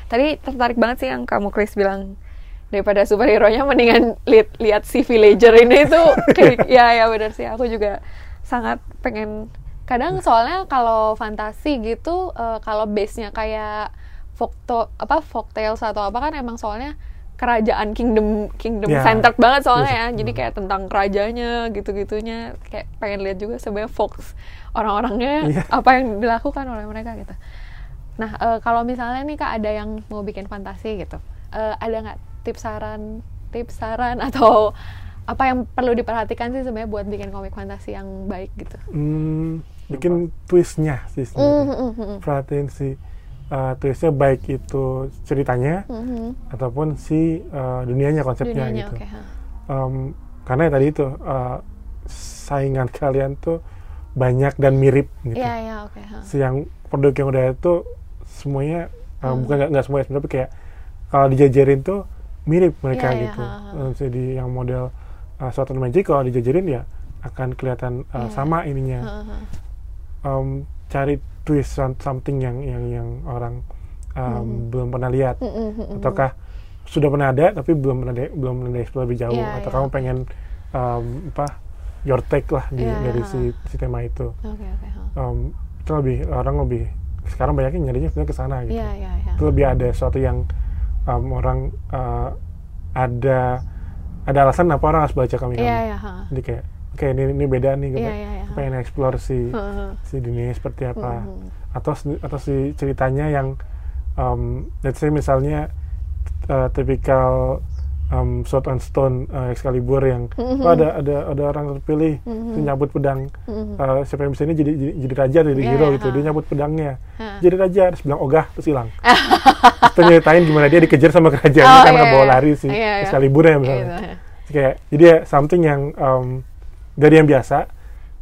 Tadi tertarik banget sih yang kamu Chris bilang daripada superhero nya mendingan lihat lihat si villager ini kayak ya ya benar sih aku juga sangat pengen kadang soalnya kalau fantasi gitu eh, kalau base nya kayak folkto apa folktales atau apa kan emang soalnya kerajaan kingdom kingdom
Ya.
centered banget soalnya ya
Yes.
jadi kayak tentang kerajanya gitu-gitunya kayak pengen lihat juga sebenarnya Fox orang-orangnya
Iya.
apa yang dilakukan oleh mereka gitu nah eh, kalau misalnya nih kak ada yang mau bikin fantasi gitu eh, ada nggak tips saran tips saran atau apa yang perlu diperhatikan sih sebenarnya buat bikin komik fantasi yang baik gitu
Hmm, bikin twistnya sih
Mm,
sebenarnya
mm, mm, mm.
perhatiin si uh, twistnya baik itu ceritanya
Mhm.
ataupun si uh, dunianya konsepnya
dunianya
gitu
ha.
Em, karena ya tadi itu uh, saingan kalian tuh banyak dan mirip gitu
iya iya oke ha.
si yang produk yang udah itu semuanya uh,
Hmm.
bukan nggak semuanya tapi kayak kalau dijajarin tuh mirip mereka
Iya, iya,
gitu
ha.
Eh, jadi yang model uh, and Magic kalau dijajarin ya akan kelihatan uh,
Iya.
sama ininya
Ha, ha.
Em, cari twist some- something yang yang yang orang um, belum pernah lihat.
Mm, mm, mm, mm.
ataukah sudah pernah ada tapi belum pernah belum pernah explore lebih jauh?
Iya,
atau
iya,
kamu pengen um, apa your take lah di,
Iya,
dari si, si tema itu.
Oke oke ha.
Em, itu lebih orang lebih sekarang banyaknya nyarinya sebenarnya ke sana gitu.
Iya iya iya.
Itu lebih ada sesuatu yang um, orang uh, ada ada alasan apa orang harus baca kami
iya iya ha.
jadi kayak oke ini ini beda nih gue
Iya, iya, iya.
pengen explore si
ha.
si dunia seperti apa
Mhm.
atau atau si ceritanya yang um, let's say misalnya uh, tipikal um, Sword and Stone uh, Excalibur yang
Mhm.
oh, ada ada ada orang terpilih
Mhm.
dia nyabut pedang
Mhm.
uh, siapa yang bisa ini jadi jadi, jadi raja jadi
Iya,
hero
iya,
gitu
ha.
dia nyabut pedangnya
Ha.
jadi raja terus bilang ogah terus hilang terus nyeritain gimana dia dikejar sama kerajaannya
Oh,
karena
iya,
bawa
iya.
lari si
Iya, iya.
Excalibur ya misalnya
Gitu,
kayak jadi ya something yang um, dari yang biasa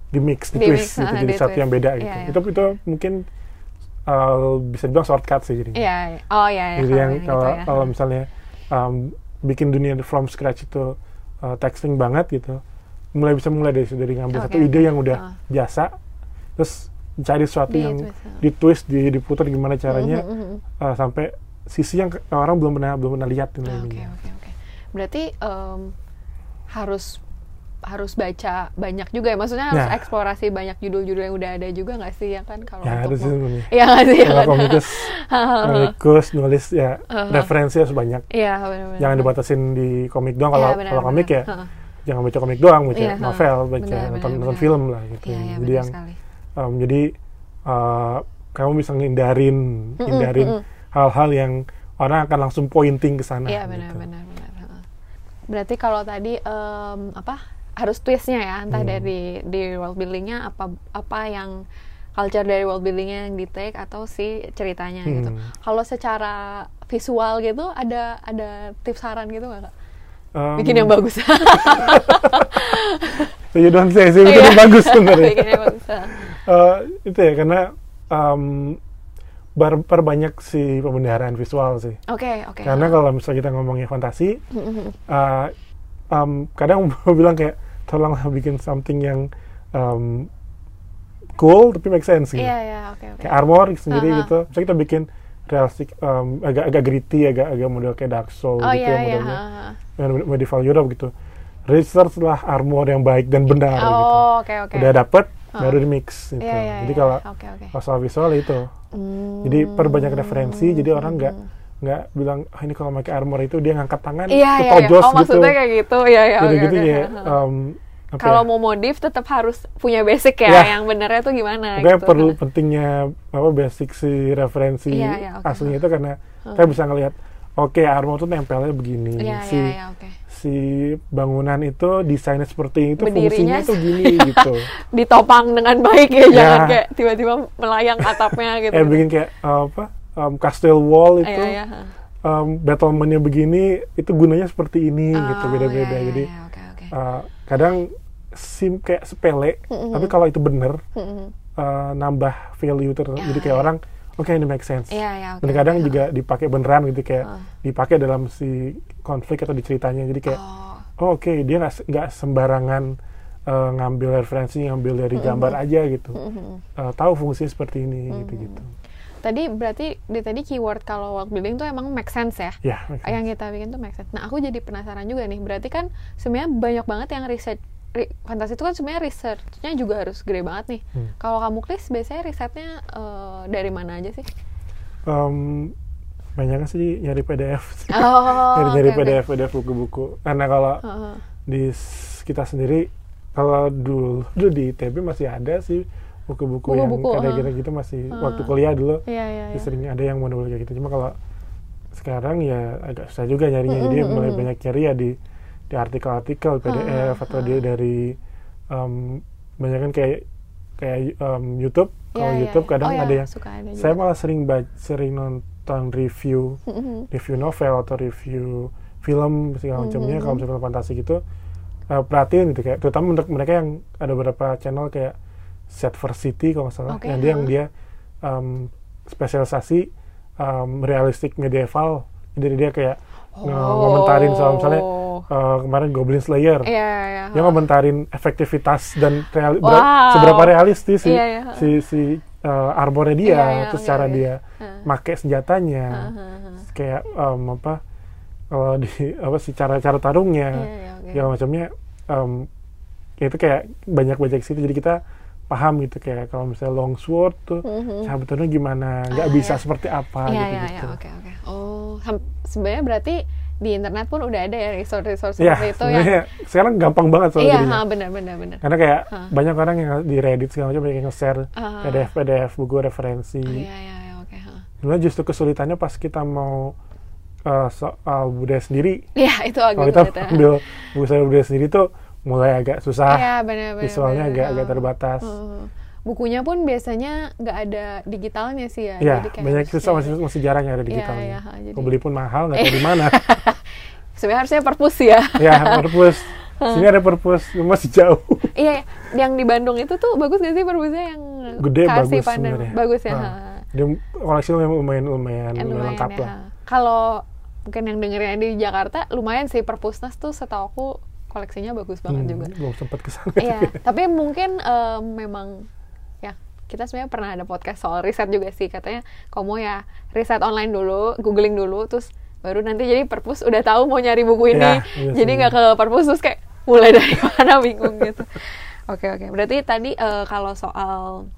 di mix di,
Di
twist
mix,
gitu
ah,
jadi
di
satu
twist.
yang beda gitu
Iya, iya.
itu itu mungkin uh, bisa dibilang shortcut sih jadi
Iya, iya. oh iya, iya.
jadi yang
gitu
kalau
ya.
kalau misalnya um, bikin dunia from scratch itu uh, texting banget gitu mulai bisa mulai dari dari ngambil
Oke,
satu ide yang udah
Ah.
biasa terus cari sesuatu
Di
yang
twist, ah.
di twist di diputar gimana caranya
Mhm, mhm.
uh, sampai sisi yang orang belum pernah belum pernah lihat gitu
Oke, oke, oke. Berarti em, harus harus baca banyak juga ya. Maksudnya harus
Nah.
eksplorasi banyak judul-judul yang udah ada juga nggak sih ya kan kalau
ya
untuk
harus sih
mau- Iya nggak sih ya
kalau
kan?
komikus komikus nulis ya referensi harus banyak
Iya benar-benar.
jangan dibatasin di komik doang kalau
benar,
kalau komik ya jangan baca komik doang baca
Iya,
novel baca
Benar,
nonton,
benar,
nonton film lah gitu
Iya, iya,
jadi yang
sekali.
um, jadi uh, kamu bisa ngindarin hindarin hal-hal yang orang akan langsung pointing ke sana
Iya
gitu.
benar-benar. benar. heeh. Berarti kalau tadi em, apa harus twistnya ya, entah
Hmm.
dari di world buildingnya apa apa yang culture dari world buildingnya yang di take atau si ceritanya gitu.
Hmm.
Kalau secara visual gitu ada ada tips saran gitu nggak kak?
Um,
Bikin yang bagus.
you don't say sih itu
Iya.
bagus sebenarnya
Bikin yang bagus.
Eh, itu ya karena um, bar- perbanyak si pemeliharaan visual sih
Oke oke.
karena kalau misalnya kita ngomongin fantasi uh, um, kadang mau bilang kayak tolonglah bikin something yang um, cool tapi make sense gitu
Iya iya oke oke.
kayak armor sendiri
Aha.
gitu misalnya kita bikin realistic um, agak agak gritty agak agak model kayak Dark Soul
Oh
gitu
iya
ya
iya.
modelnya
ha, ha.
Med- medieval Europe gitu research lah armor yang baik dan benar gitu
Oh oke oke.
udah dapet
Ah.
baru di mix gitu
Iya iya.
jadi
iya.
kalau kalau soal visual itu
Hmm.
jadi perbanyak referensi jadi orang nggak nggak bilang ah ini kalau pakai armor itu dia ngangkat tangan
Iya iya. iya. Oh
gitu
maksudnya kayak gitu. Iya iya.
gitu
oke.
ya um,
Kalau
ya,
mau modif tetap harus punya basic ya,
Ya.
yang benernya tuh gimana
Pokoknya
gitu.
perlu pentingnya apa basic si referensi
Iya, iya, oke.
aslinya itu karena kita bisa ngelihat oke armor tuh nempelnya begini
Iya
si
oke.
si bangunan itu desainnya seperti itu
Berdirinya
fungsinya tuh gini gitu
Ditopang dengan baik ya,
Ya.
jangan kayak tiba-tiba melayang atapnya gitu.
eh bikin kayak uh, apa um, castle wall itu
Iya iya. ha.
um, battlementnya begini itu gunanya seperti ini
Oh,
gitu beda-beda
iya, iya,
jadi
iya, oke, oke.
uh, kadang sim kayak sepele tapi kalau itu bener
Mm-mm.
uh, nambah value terus jadi kayak orang oke ini make sense
Iya, iya, oke,
dan kadang
oke.
juga dipakai beneran gitu kayak
Ah.
dipakai dalam si konflik atau di ceritanya jadi kayak
Oh,
oh oke dia nggak se- nggak sembarangan uh, ngambil referensi ngambil dari gambar aja gitu Uh, tahu fungsinya seperti ini gitu gitu
tadi berarti di tadi keyword kalau world building tuh emang make sense ya
ya make sense.
yang kita bikin tuh make sense. Nah, aku jadi penasaran juga nih. Berarti kan sebenarnya banyak banget yang research ri- fantasi itu kan sebenarnya researchnya juga harus gede banget nih.
Hmm.
Kalau kamu klis biasanya risetnya eh, dari mana aja sih?
Um, banyak sih nyari PDF
Oh,
nyari nyari
oke, oke.
PDF PDF buku-buku karena kalau
Heeh.
di s- kita sendiri kalau dulu dulu di ITB masih ada sih buku-buku yang ada
uh.
gitu gitu masih
Uh.
waktu kuliah dulu
Iya, iya, iya.
sering ada yang model kayak gitu cuma kalau sekarang ya agak susah juga nyarinya
Mm-mm,
jadi
mm-mm.
mulai banyak nyari ya di di artikel-artikel PDF
Ah,
atau di dari um, banyak kan kayak kayak um, YouTube kalau
iya,
YouTube kadang
Oh, iya,
ada yang
suka ada
saya malah sering baca sering nonton review
Mhm.
review novel atau review film segala macamnya
Mhm.
kalau misalnya film fantasi gitu uh, perhatiin gitu kayak terutama untuk mereka yang ada beberapa channel kayak Set for City kalau nggak salah
Oke,
yang dia yang dia um, spesialisasi um, realistik medieval jadi dia kayak nge- ngomentarin soal misalnya uh, kemarin Goblin Slayer
Oh. Iya, iya.
dia ngomentarin efektivitas dan reali-
Wow.
ber- seberapa realistis si
Iya, iya.
si si uh, armornya dia
Iya, iya,
terus
oke,
cara
oke.
dia
Heeh.
make senjatanya
Heeh.
kayak um, apa kalau di apa sih cara cara tarungnya
Iya, iya, oke.
segala macamnya um, ya itu kayak banyak baca ke situ jadi kita paham gitu kayak kalau misalnya long sword tuh
Mhm.
cara betulnya gimana nggak
Ah,
bisa
iya.
seperti apa
Iya,
gitu
iya,
gitu
iya, oke, oke. Oh, sebenarnya berarti di internet pun udah ada ya resource-resource
ya
seperti itu yang
sekarang gampang banget soalnya
Iya, ha, benar
karena kayak
Hah.
banyak orang yang di Reddit segala macam yang nge-share
Ah.
PDF PDF buku referensi
Oh, iya iya iya oke.
sebenarnya justru kesulitannya pas kita mau uh, soal budaya sendiri
Iya, itu agak
kalau kita
ya.
ambil budaya sendiri tuh mulai agak susah
Iya, benar benar.
visualnya
benar.
agak agak
Ha.
terbatas
Heeh. Bukunya pun biasanya nggak ada digitalnya sih ya.
ya
Jadi kayak
banyak susah masih masih jarang yang ada
Iya,
digitalnya
iya, ha, jadi-
mau beli pun mahal nggak tahu di mana
Sebenarnya harusnya perpus ya.
ya perpus sini ada perpus masih jauh
iya, yang di Bandung itu tuh bagus gak sih perpusnya yang
Gede, bagus sebenarnya.
Bagus ya. Ha.
dia koleksi lumayan lumayan lumayan, lumayan lengkap
ya,
lah.
Kalau mungkin yang dengerin di Jakarta lumayan sih perpusnas tuh setahu aku koleksinya bagus banget
Hmm,
juga.
belum sempat ke sana
Iya, tapi mungkin eh, memang ya kita sebenarnya pernah ada podcast soal riset juga sih. Katanya kamu ya riset online dulu, googling dulu, terus baru nanti jadi perpus udah tahu mau nyari buku ini,
Ya, iya
jadi nggak ke perpus terus kayak mulai dari mana bingung gitu. Oke oke, berarti tadi eh, kalau soal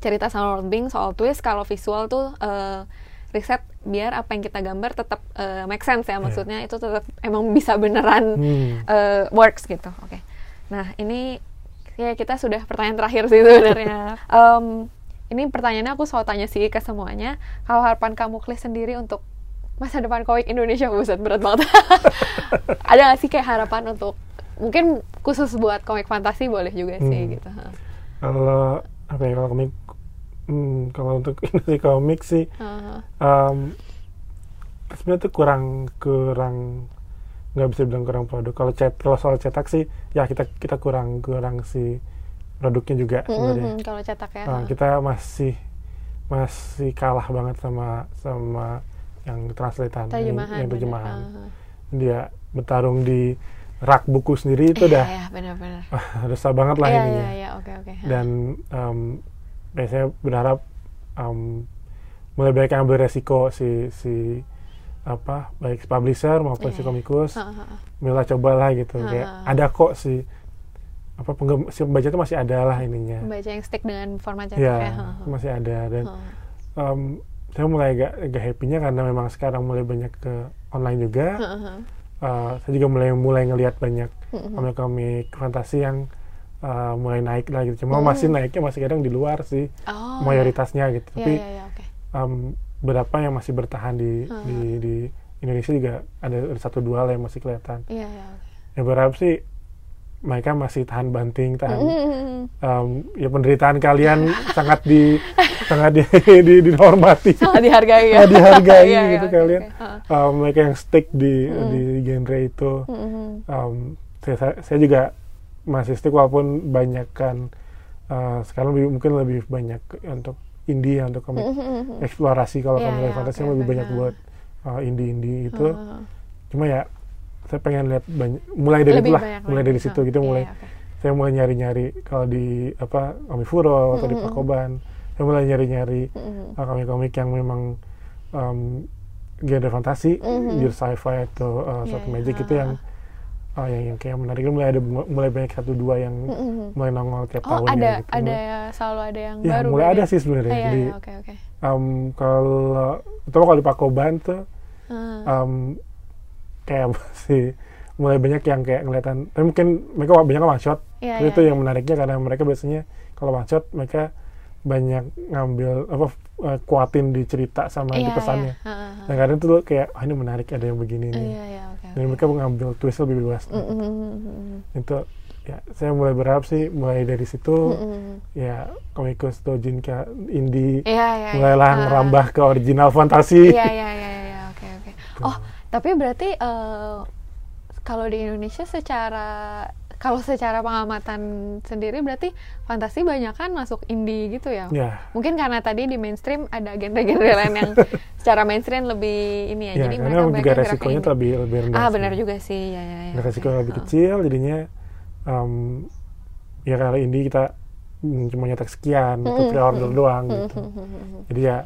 cerita sama building, soal twist, kalau visual tuh eh, riset biar apa yang kita gambar tetap eh, make sense ya, maksudnya itu tetap emang bisa beneran
Hmm.
eh, works gitu. Oke. Nah ini ya kita sudah pertanyaan terakhir sih sebenarnya. Em, ini pertanyaannya aku selalu tanya sih ke semuanya. Kalau harapan kamu Klis sendiri untuk masa depan komik Indonesia, buset berat banget. Ada nggak sih kayak harapan untuk mungkin khusus buat komik fantasi boleh juga sih
Hmm.
gitu.
kalau apa ya kalau komik hmm, kalau untuk industri komik sih
Ha.
um, sebenarnya tuh kurang kurang nggak bisa bilang kurang produk kalau cet kalau soal cetak sih ya kita kita kurang kurang si produknya juga sebenarnya
Mm-mm, kalau cetak ya.
Uh, kita masih masih kalah banget sama sama yang translatean yang,
terjemahan.
yang
bener.
terjemahan
Ha, ha.
dia bertarung di rak buku sendiri itu
Iya,
udah
iya, benar-benar.
ah, resah banget lah
Iya,
ininya
iya, iya, oke, oke. ha.
dan um, biasanya berharap um, mulai banyak yang ambil resiko si si apa baik publisher maupun
Iya,
si
iya.
komikus. Mila cobalah gitu
Ha,
kayak
ha.
ada kok si apa penggem, si pembaca itu masih ada lah ininya
Membaca yang stick dengan format cetak
ya
ya. ha, ha.
masih ada dan um, saya mulai agak agak happy-nya karena memang sekarang mulai banyak ke online juga. Uh, saya juga mulai mulai ngelihat banyak komik-komik fantasi yang uh, mulai naik lah gitu cuma
Hmm.
masih naiknya masih kadang di luar sih
Oh,
mayoritasnya gitu
Iya,
tapi
iya, iya, oke.
um, berapa yang masih bertahan di,
Hmm.
di di Indonesia juga ada, satu dua lah yang masih kelihatan
Iya, iya, oke.
ya berharap sih mereka masih tahan banting, tahan um, ya penderitaan kalian sangat di sangat di, di, dihormati,
sangat dihargai ya,
dihargai
Iya,
gitu
iya,
kalian.
oke.
Um, mereka yang stick di di genre itu, um, saya, saya- saya juga masih stick walaupun banyak kan uh, sekarang lebih, mungkin lebih banyak untuk indie untuk komik eksplorasi kalau
Iya,
komik
iya,
fantasi
oke,
lebih banyak buat uh, indie-indie itu.
Heeh.
Cuma ya saya pengen lihat banyak mulai dari
Lebih
itulah
banyak
mulai dari situ gitu
iya,
mulai
iya, oke.
saya mulai nyari-nyari kalau di apa Omifuro atau di. Pakoban saya mulai nyari-nyari uh, komik-komik yang memang um, genre fantasi
Mhm.
genre sci-fi atau uh, satu
iya,
magic itu
ha,
yang uh, yang, yang kayak menarik mulai ada mulai banyak satu dua yang
Mm-mm.
mulai nongol tiap
Oh
tahunnya
ada
gitu.
ada selalu ada yang
ya
baru.
mulai
berarti
ada
ya?
sih sebenarnya
Ah, iya,
jadi
iya, oke oke.
um, kalau terutama kalau di Pakoban tuh
Ah.
um, kayak masih mulai banyak yang kayak ngeliatan tapi mungkin mereka banyak one shot
Iya,
Tapi
iya,
itu
iya.
yang menariknya karena mereka biasanya kalau one shot mereka banyak ngambil apa eh, kuatin di cerita sama di
Iya,
pesannya
iya. Ah, ah, ah.
dan kadang tuh kayak ah ini menarik ada yang begini nih
Iya iya oke.
dan mereka mengambil twist lebih luas
Mm, mm, mm, mm,
itu ya saya mulai berharap sih mulai dari situ
mm, mm, mm.
ya komikus dojin ke indie
Iya iya. iya.
mulailah
Ah.
ngerambah ke original fantasi
Iya iya iya iya oke oke. Oh tapi berarti eh, kalau di Indonesia secara kalau secara pengamatan sendiri berarti fantasi banyak kan masuk indie gitu ya?
ya
Mungkin karena tadi di mainstream ada genre-genre lain yang secara mainstream lebih ini ya.
ya
jadi mereka
juga resikonya
indie.
lebih lebih rendah
Ah
sih.
benar juga sih ya ya. ya
resikonya lebih
Ah.
kecil jadinya um, ya kalau ini kita mm, cuma nyetak sekian itu
Mm-mm,
pre-order doang
Mm,
gitu
mm, mm, mm.
jadi ya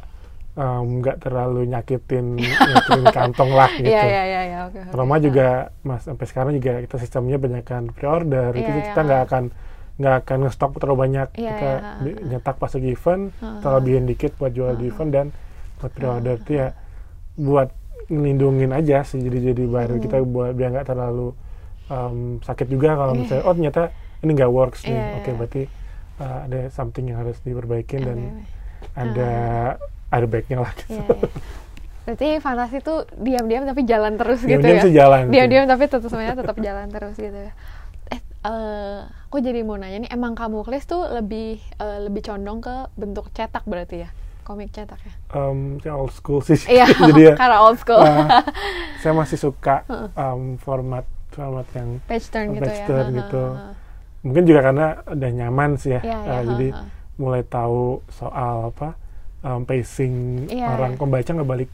um, nggak terlalu nyakitin nyakitin kantong lah gitu
Iya iya iya iya oke.
Roma juga mas sampai sekarang juga kita sistemnya banyakkan pre-order itu
Iya,
kita
iya.
nggak akan nggak akan ngestok terlalu banyak
Iya,
kita
iya, ah,
di-
ah.
nyetak pas lagi event
Ah,
kita
ah.
lebihin dikit buat jual di
Ah,
event dan buat pre-order itu ya buat ngelindungin aja sih jadi jadi baru
Hmm.
kita buat biar nggak terlalu um, sakit juga kalau
Iya.
misalnya oh ternyata ini nggak works nih
Iya,
oke
iya.
berarti uh, ada something yang harus diperbaikin dan ada ada baiknya lah gitu.
Iya, iya. Berarti fantasi tuh diam-diam tapi jalan terus gitu
Diam-diam
ya?
sih jalan sih.
Diam-diam tapi tetap semuanya tetap jalan terus gitu ya. Eh, eh, aku jadi mau nanya nih, emang kamu Klis tuh lebih eh, lebih condong ke bentuk cetak berarti ya? Komik cetak ya?
Um, saya old school sih
Iya,
jadi ya
karena old school.
uh, saya masih suka um, format format yang
page turn gitu
page
ya?
turn gitu. mungkin juga karena udah nyaman sih ya,
Iya,
Uh,
iya, ha,
jadi mulai tahu soal apa um, pacing
Iya,
orang
iya.
pembaca ngebalik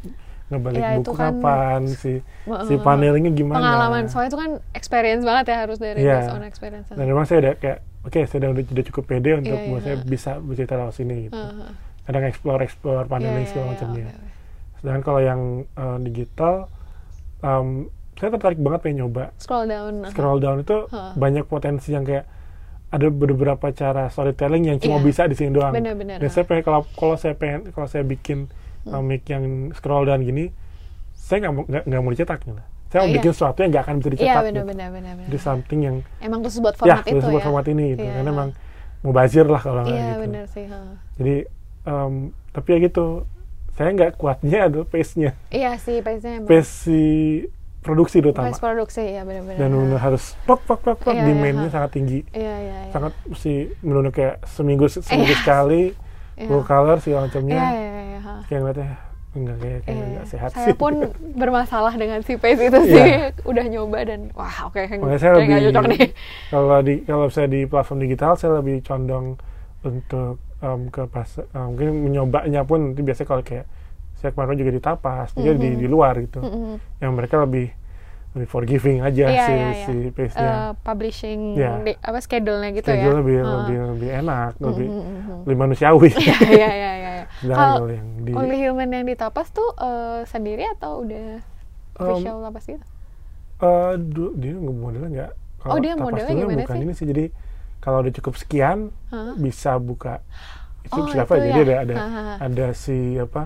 ngebalik
Iya, itu
buku
kan-
kapan si
Wah,
si panelingnya gimana
Pengalaman, soalnya itu kan experience banget ya harus dari
Iya.
based on experience.
dan memang saya udah kayak oke saya udah, udah cukup pede untuk
Iya, iya,
buat saya bisa bercerita lewat sini gitu
Ha, ha.
kadang explore explore paneling
Iya,
segala
iya,
macamnya
oke, oke.
sedangkan kalau yang uh, digital um, saya tertarik banget pengen nyoba
Scroll down.
scroll down itu
Hah.
banyak potensi yang kayak ada beberapa cara storytelling yang cuma
Iya.
bisa di sini doang.
Benar-benar,
Dan saya pengen kalau kalau saya pengen kalau saya bikin
Hmm.
komik yang scroll down gini, saya nggak mau nggak mau dicetak gitu. Saya mau
iya.
bikin sesuatu yang nggak akan bisa
Iya
dicetak. gitu.
benar-benar benar-benar.
Jadi something yang
Emang khusus buat
ya
format itu
khusus buat
ya?
format ini gitu.
Iya,
Karena emang mau bazir lah kalau nggak
Iya
gitu.
benar sih. ha.
Jadi em, tapi ya gitu. Saya nggak kuatnya adalah pace-nya.
Iya sih, pace-nya.
Pace si produksi terutama.
Pace produksi ya benar-benar.
Dan benar harus pok pok pok pok
Iya, iya,
demand-nya
ha.
sangat tinggi.
Iya iya iya.
sangat mesti menurut kayak seminggu seminggu
Iya.
sekali
Iya.
full color segala macamnya
Iya iya iya.
kayak ngeliatnya enggak kayak kayak
Iya,
enggak sehat
saya
sih
pun bermasalah dengan si pace itu sih.
Iya.
Udah nyoba dan wah oke
makanya saya
kayak nggak
lebih
cocok nih.
kalau di kalau saya di platform digital saya lebih condong untuk em, ke pas em, mungkin menyobanya pun nanti biasanya kalau kayak saya kemarin juga di tapas juga di
Mhm.
di luar gitu
Mm-mm.
yang mereka lebih lebih forgiving aja
Iya,
si
iya, iya.
si pace-nya
Eh, publishing
Iya.
di- apa schedule-nya gitu
Schedule
ya.
lebih
Ha.
lebih lebih enak lebih
Mm-mm.
lebih manusiawi
Iya iya iya iya.
sedangkan
Kalau
yang di
Only Human yang di tapas tuh eh, sendiri atau udah official tapas gitu?
Eh, du- dia nggak modelnya nggak. Kalau
Oh, dia
tapas
modelnya gimana
bukan
sih?
ini sih. Jadi kalau udah cukup sekian
Hah?
bisa buka. Itu
Oh,
bisa apa?
itu
Jadi
ya?
ada ada ada si apa?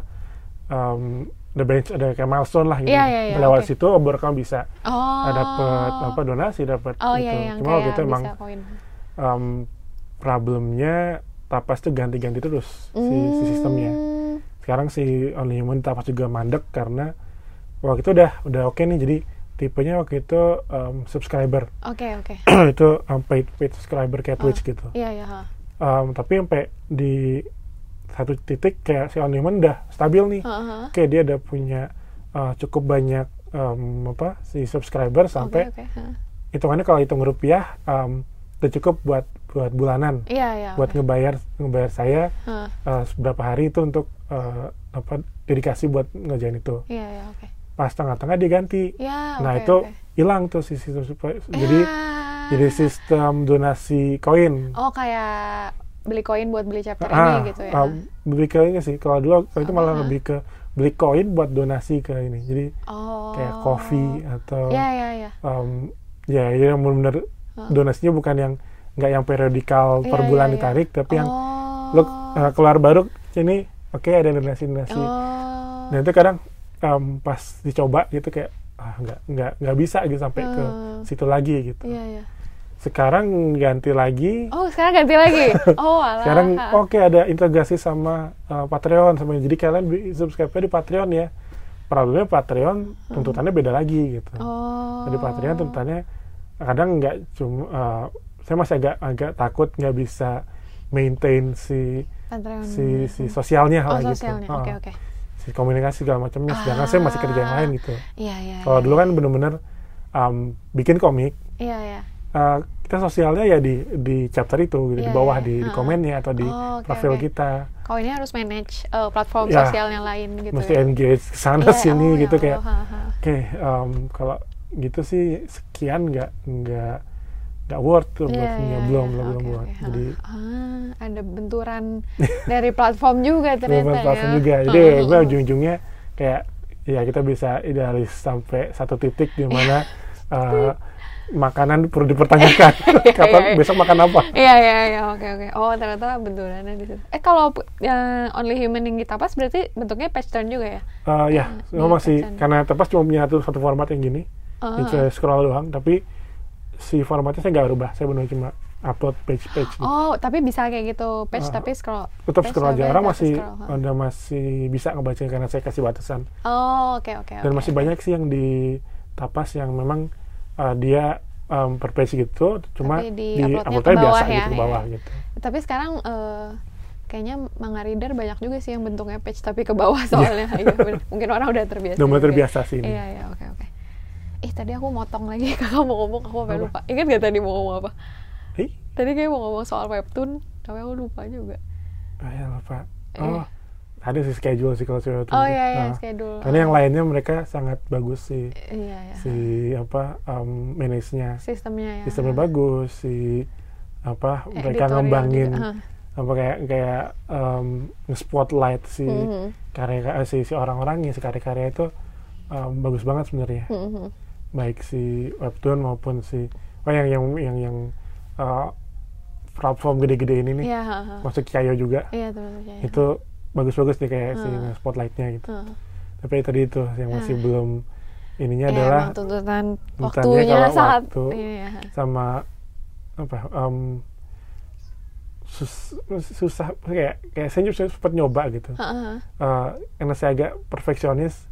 Um, ada bench ada kayak milestone lah gitu.
Iya, iya, iya,
Lewat
oke.
situ baru kamu bisa
Oh.
dapat apa donasi dapat
Oh
gitu.
iya yang
Cuma waktu itu emang um, problemnya tapas tuh ganti-ganti terus si, si sistemnya.
Hmm.
Sekarang si Only Human tapas juga mandek karena waktu itu udah udah oke nih jadi tipenya waktu itu um, subscriber
Oke oke.
itu um, paid paid subscriber kayak Twitch gitu
Iya iya. ha.
Um, tapi sampai di satu titik kayak si on-demand udah stabil nih
ha.
kayak dia udah punya uh, cukup banyak um, apa si subscriber sampai
Oke oke. ha.
hitungannya kalau hitung rupiah um, udah cukup buat buat bulanan
Iya iya.
buat ngebayar ngebayar saya
Ha.
uh, beberapa hari itu untuk uh, apa dedikasi buat ngerjain itu
Iya iya oke.
pas tengah-tengah dia ganti
Ya,
nah
oke,
itu hilang tuh si sistem sup- jadi
Ya.
jadi sistem donasi koin
Oh kayak beli koin buat beli chapter
ah,
ini gitu ya?
ah, beli koinnya sih kalau dulu itu malah
Ah.
lebih ke beli koin buat donasi ke ini jadi
oh.
kayak kopi atau
Ya ya ya.
um, ya yang benar-benar
Ah.
donasinya bukan yang nggak yang periodikal per
Iya,
bulan
iya.
ditarik tapi yang
oh.
lo uh, keluar baru ini oke ada donasi donasi
Oh.
dan itu kadang um, pas dicoba gitu kayak ah nggak nggak nggak bisa gitu sampai ke
Hmm.
situ lagi gitu
Iya iya.
Sekarang ganti lagi
Oh sekarang ganti lagi. Oh alah.
sekarang oke ada integrasi sama uh, Patreon sama jadi kalian subscribe di Patreon ya problemnya Patreon tuntutannya beda lagi gitu
Oh.
Jadi Patreon tuntutannya kadang nggak cuma uh, saya masih agak agak takut nggak bisa maintain si
Patreon.
si si sosialnya
Oh
lah gitu
sosialnya.
Uh,
Oke oke.
si komunikasi segala macamnya sedangkan saya masih kerja yang lain gitu
Iya iya.
kalau
iya.
dulu kan bener-bener um, bikin komik
Iya iya.
Uh, kita sosialnya ya di di chapter itu gitu, di
Iya,
bawah
iya.
di, di komennya atau di
Oh, oke,
profil
oke.
kita
Kau ini harus manage uh, platform
Ya,
sosial yang lain gitu.
mesti
ya?
engage sana
Iya,
sini
oh,
gitu
ya
kayak oke um, kalau gitu sih sekian nggak nggak nggak worth tuh punya
iya,
belum
iya.
belum belum buat
oke.
jadi
ah, ada benturan dari platform juga ternyata ya.
platform juga jadi
Oh,
gue
oh.
ujung-ujungnya kayak ya kita bisa idealis sampai satu titik di mana uh, makanan perlu dipertanyakan kapan
iya, iya.
besok makan apa
Iya iya iya oke oke. Oh ternyata benturannya di situ. Eh kalau uh, only human yang kita pas berarti bentuknya patch turn juga ya?
Uh, ya,
Iya,
memang masih
pesan.
karena tepas cuma punya satu, satu format yang gini,
Oh,
yang saya scroll doang. Tapi si formatnya saya nggak rubah, saya benar cuma upload page-page. gitu.
Oh tapi bisa kayak gitu patch
Ah,
tapi scroll.
Tetap scroll aja. Orang masih
scroll, ha.
ada masih bisa ngebaca karena saya kasih batasan.
Oh oke oke.
Dan
oke,
masih
oke.
banyak sih yang di tapas yang memang uh, dia um, per page gitu, cuma
Tapi
di,
di uploadnya
biasa
ya,
gitu ke
ya.
bawah gitu.
Tapi sekarang eh, kayaknya Manga Reader banyak juga sih yang bentuknya patch tapi ke bawah soalnya. Iya. Mungkin orang udah terbiasa.
Udah mulai
juga.
terbiasa sih ini.
Iya iya oke oke. Ih tadi aku motong lagi kakak mau ngomong aku sampai lupa. Ingat gak tadi mau ngomong apa?
Hei,
Tadi kayak mau ngomong soal webtoon, tapi aku lupa juga.
ah, ya lupa.
Iya.
Oh, ada sih schedule sih kalau
Oh iya iya schedule.
Karena yang lainnya mereka sangat bagus sih.
Iya iya.
si apa um, manage-nya
Sistemnya ya.
sistemnya bagus si apa
Eh,
mereka
editorial
ngembangin
juga, hah.
apa kayak kayak um, nge-spotlight si
Mhm.
karya eh, si si orang-orangnya si karya-karya itu um, bagus banget sebenarnya
Mhm.
baik si webtoon maupun si oh yang yang yang yang uh, platform gede-gede ini nih
Iya, ha.
masuk Kiayo juga
Iya ya.
itu bagus-bagus nih kayak si
Hmm.
spotlightnya gitu
Heeh.
tapi tadi itu yang masih
Ah.
belum ininya
Iya,
adalah
tuntutan waktunya
kalau
sangat
waktu
ini ya.
sama apa um, sus- susah kayak kayak saya juga sempat nyoba gitu
Heeh.
Eh, karena saya agak perfeksionis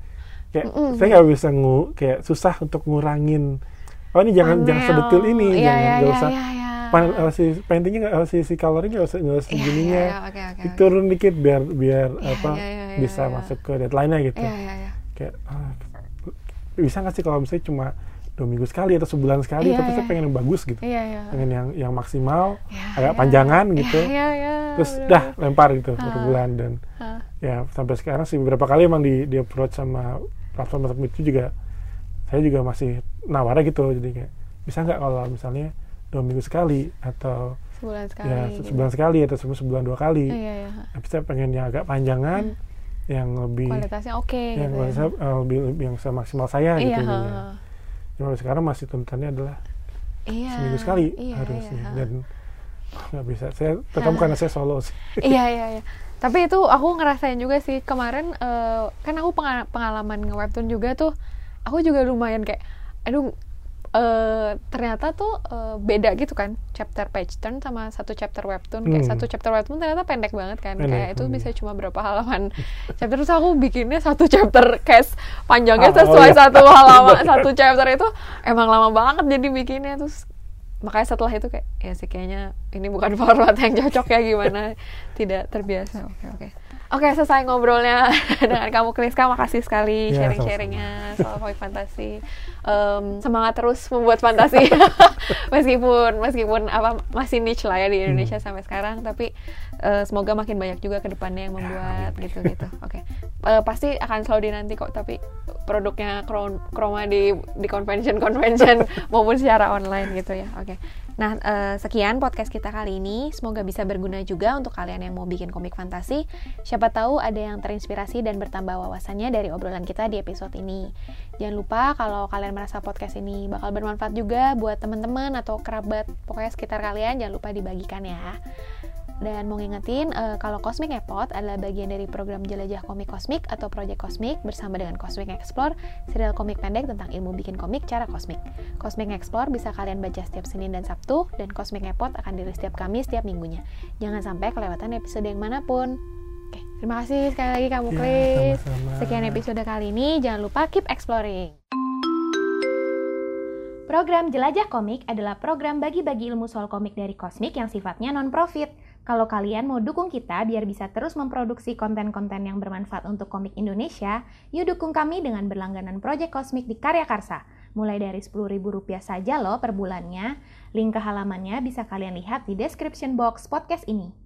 kayak
Mm-mm.
saya nggak bisa ngu kayak susah untuk ngurangin oh ini jangan jangan sedetil ini
Iya,
jangan
iya,
nggak
iya,
usah
iya, iya.
Pan- eh, si paintingnya nggak eh, si si colornya nggak usah nggak usah
Iya, iya, iya, oke, oke.
diturun dikit biar biar
Iya,
apa
iya, iya, iya,
bisa
iya.
masuk ke deadline-nya gitu
Iya, iya, iya.
kayak ah, bisa nggak sih kalau misalnya cuma dua minggu sekali atau sebulan sekali
Iya,
tapi saya
iya.
pengen yang bagus gitu
Iya, iya.
pengen yang yang maksimal
Iya,
agak
iya.
panjangan gitu
Iya, iya, iya.
terus
bener,
dah lempar gitu per
Ah.
bulan dan
Hah.
ya sampai sekarang sih beberapa kali emang di di approach sama platform platform itu juga saya juga masih nawarnya gitu jadi kayak bisa nggak kalau misalnya dua minggu sekali atau
Sebulan sekali.
ya
gitu.
sebulan sekali atau sebulan, sebulan dua kali
Iya, iya.
tapi saya pengen yang agak panjangan yang lebih
Kualitasnya oke
yang
gitu
kualitasnya,
ya.
eh, lebih, lebih yang semaksimal saya
Iya,
gitu cuma sekarang masih tuntutannya adalah
Iya.
seminggu sekali
iya,
harusnya
iya,
dan nggak bisa saya terutama karena saya solo sih
iya iya iya tapi itu aku ngerasain juga sih kemarin eh, kan aku penga- pengalaman nge webtoon juga tuh aku juga lumayan kayak aduh uh, ternyata tuh uh, beda gitu kan chapter page turn sama satu chapter webtoon kayak hmm. satu chapter webtoon ternyata pendek banget kan pendek, kayak itu bisa cuma berapa halaman chapter terus aku bikinnya satu chapter case panjangnya ah, sesuai oh, iya. satu halaman satu chapter itu emang lama banget jadi bikinnya terus makanya setelah itu kayak ya sih kayaknya ini bukan format yang cocok ya gimana tidak terbiasa oke okay, oke okay. Oke, selesai ngobrolnya dengan kamu Kriska. Makasih sekali ya, sharing-sharingnya soal komik fantasi. Um, semangat terus membuat fantasi meskipun meskipun apa masih niche lah ya di Indonesia hmm. sampai sekarang. Tapi uh, semoga makin banyak juga ke depannya yang ya, membuat gitu-gitu. Oke, okay. uh, pasti akan selalu dinanti kok. Tapi produknya Chroma di di convention convention maupun secara online gitu ya. Oke. Okay. Nah, uh, sekian podcast kita kali ini. Semoga bisa berguna juga untuk kalian yang mau bikin komik fantasi. Siapa tahu ada yang terinspirasi dan bertambah wawasannya dari obrolan kita di episode ini. Jangan lupa kalau kalian merasa podcast ini bakal bermanfaat juga buat teman-teman atau kerabat pokoknya sekitar kalian, jangan lupa dibagikan ya. Dan mau ngingetin, uh, kalau Cosmic Epot adalah bagian dari program Jelajah Komik Kosmik atau Project Kosmik bersama dengan Cosmic Explore, serial komik pendek tentang ilmu bikin komik cara kosmik. Cosmic Explore bisa kalian baca setiap Senin dan Sabtu, dan Cosmic Epot akan dirilis setiap Kamis setiap minggunya. Jangan sampai kelewatan episode yang mana pun. Oke, terima kasih sekali lagi kamu, ya, Chris. Sekian episode kali ini, jangan lupa keep exploring. Program Jelajah Komik adalah program bagi-bagi ilmu soal komik dari Kosmik yang sifatnya non-profit. Kalau kalian mau dukung kita biar bisa terus memproduksi konten-konten yang bermanfaat untuk komik Indonesia, yuk dukung kami dengan berlangganan Project Kosmik di Karya Karsa. Mulai dari Rp10.000 saja loh per bulannya. Link ke halamannya bisa kalian lihat di description box podcast ini.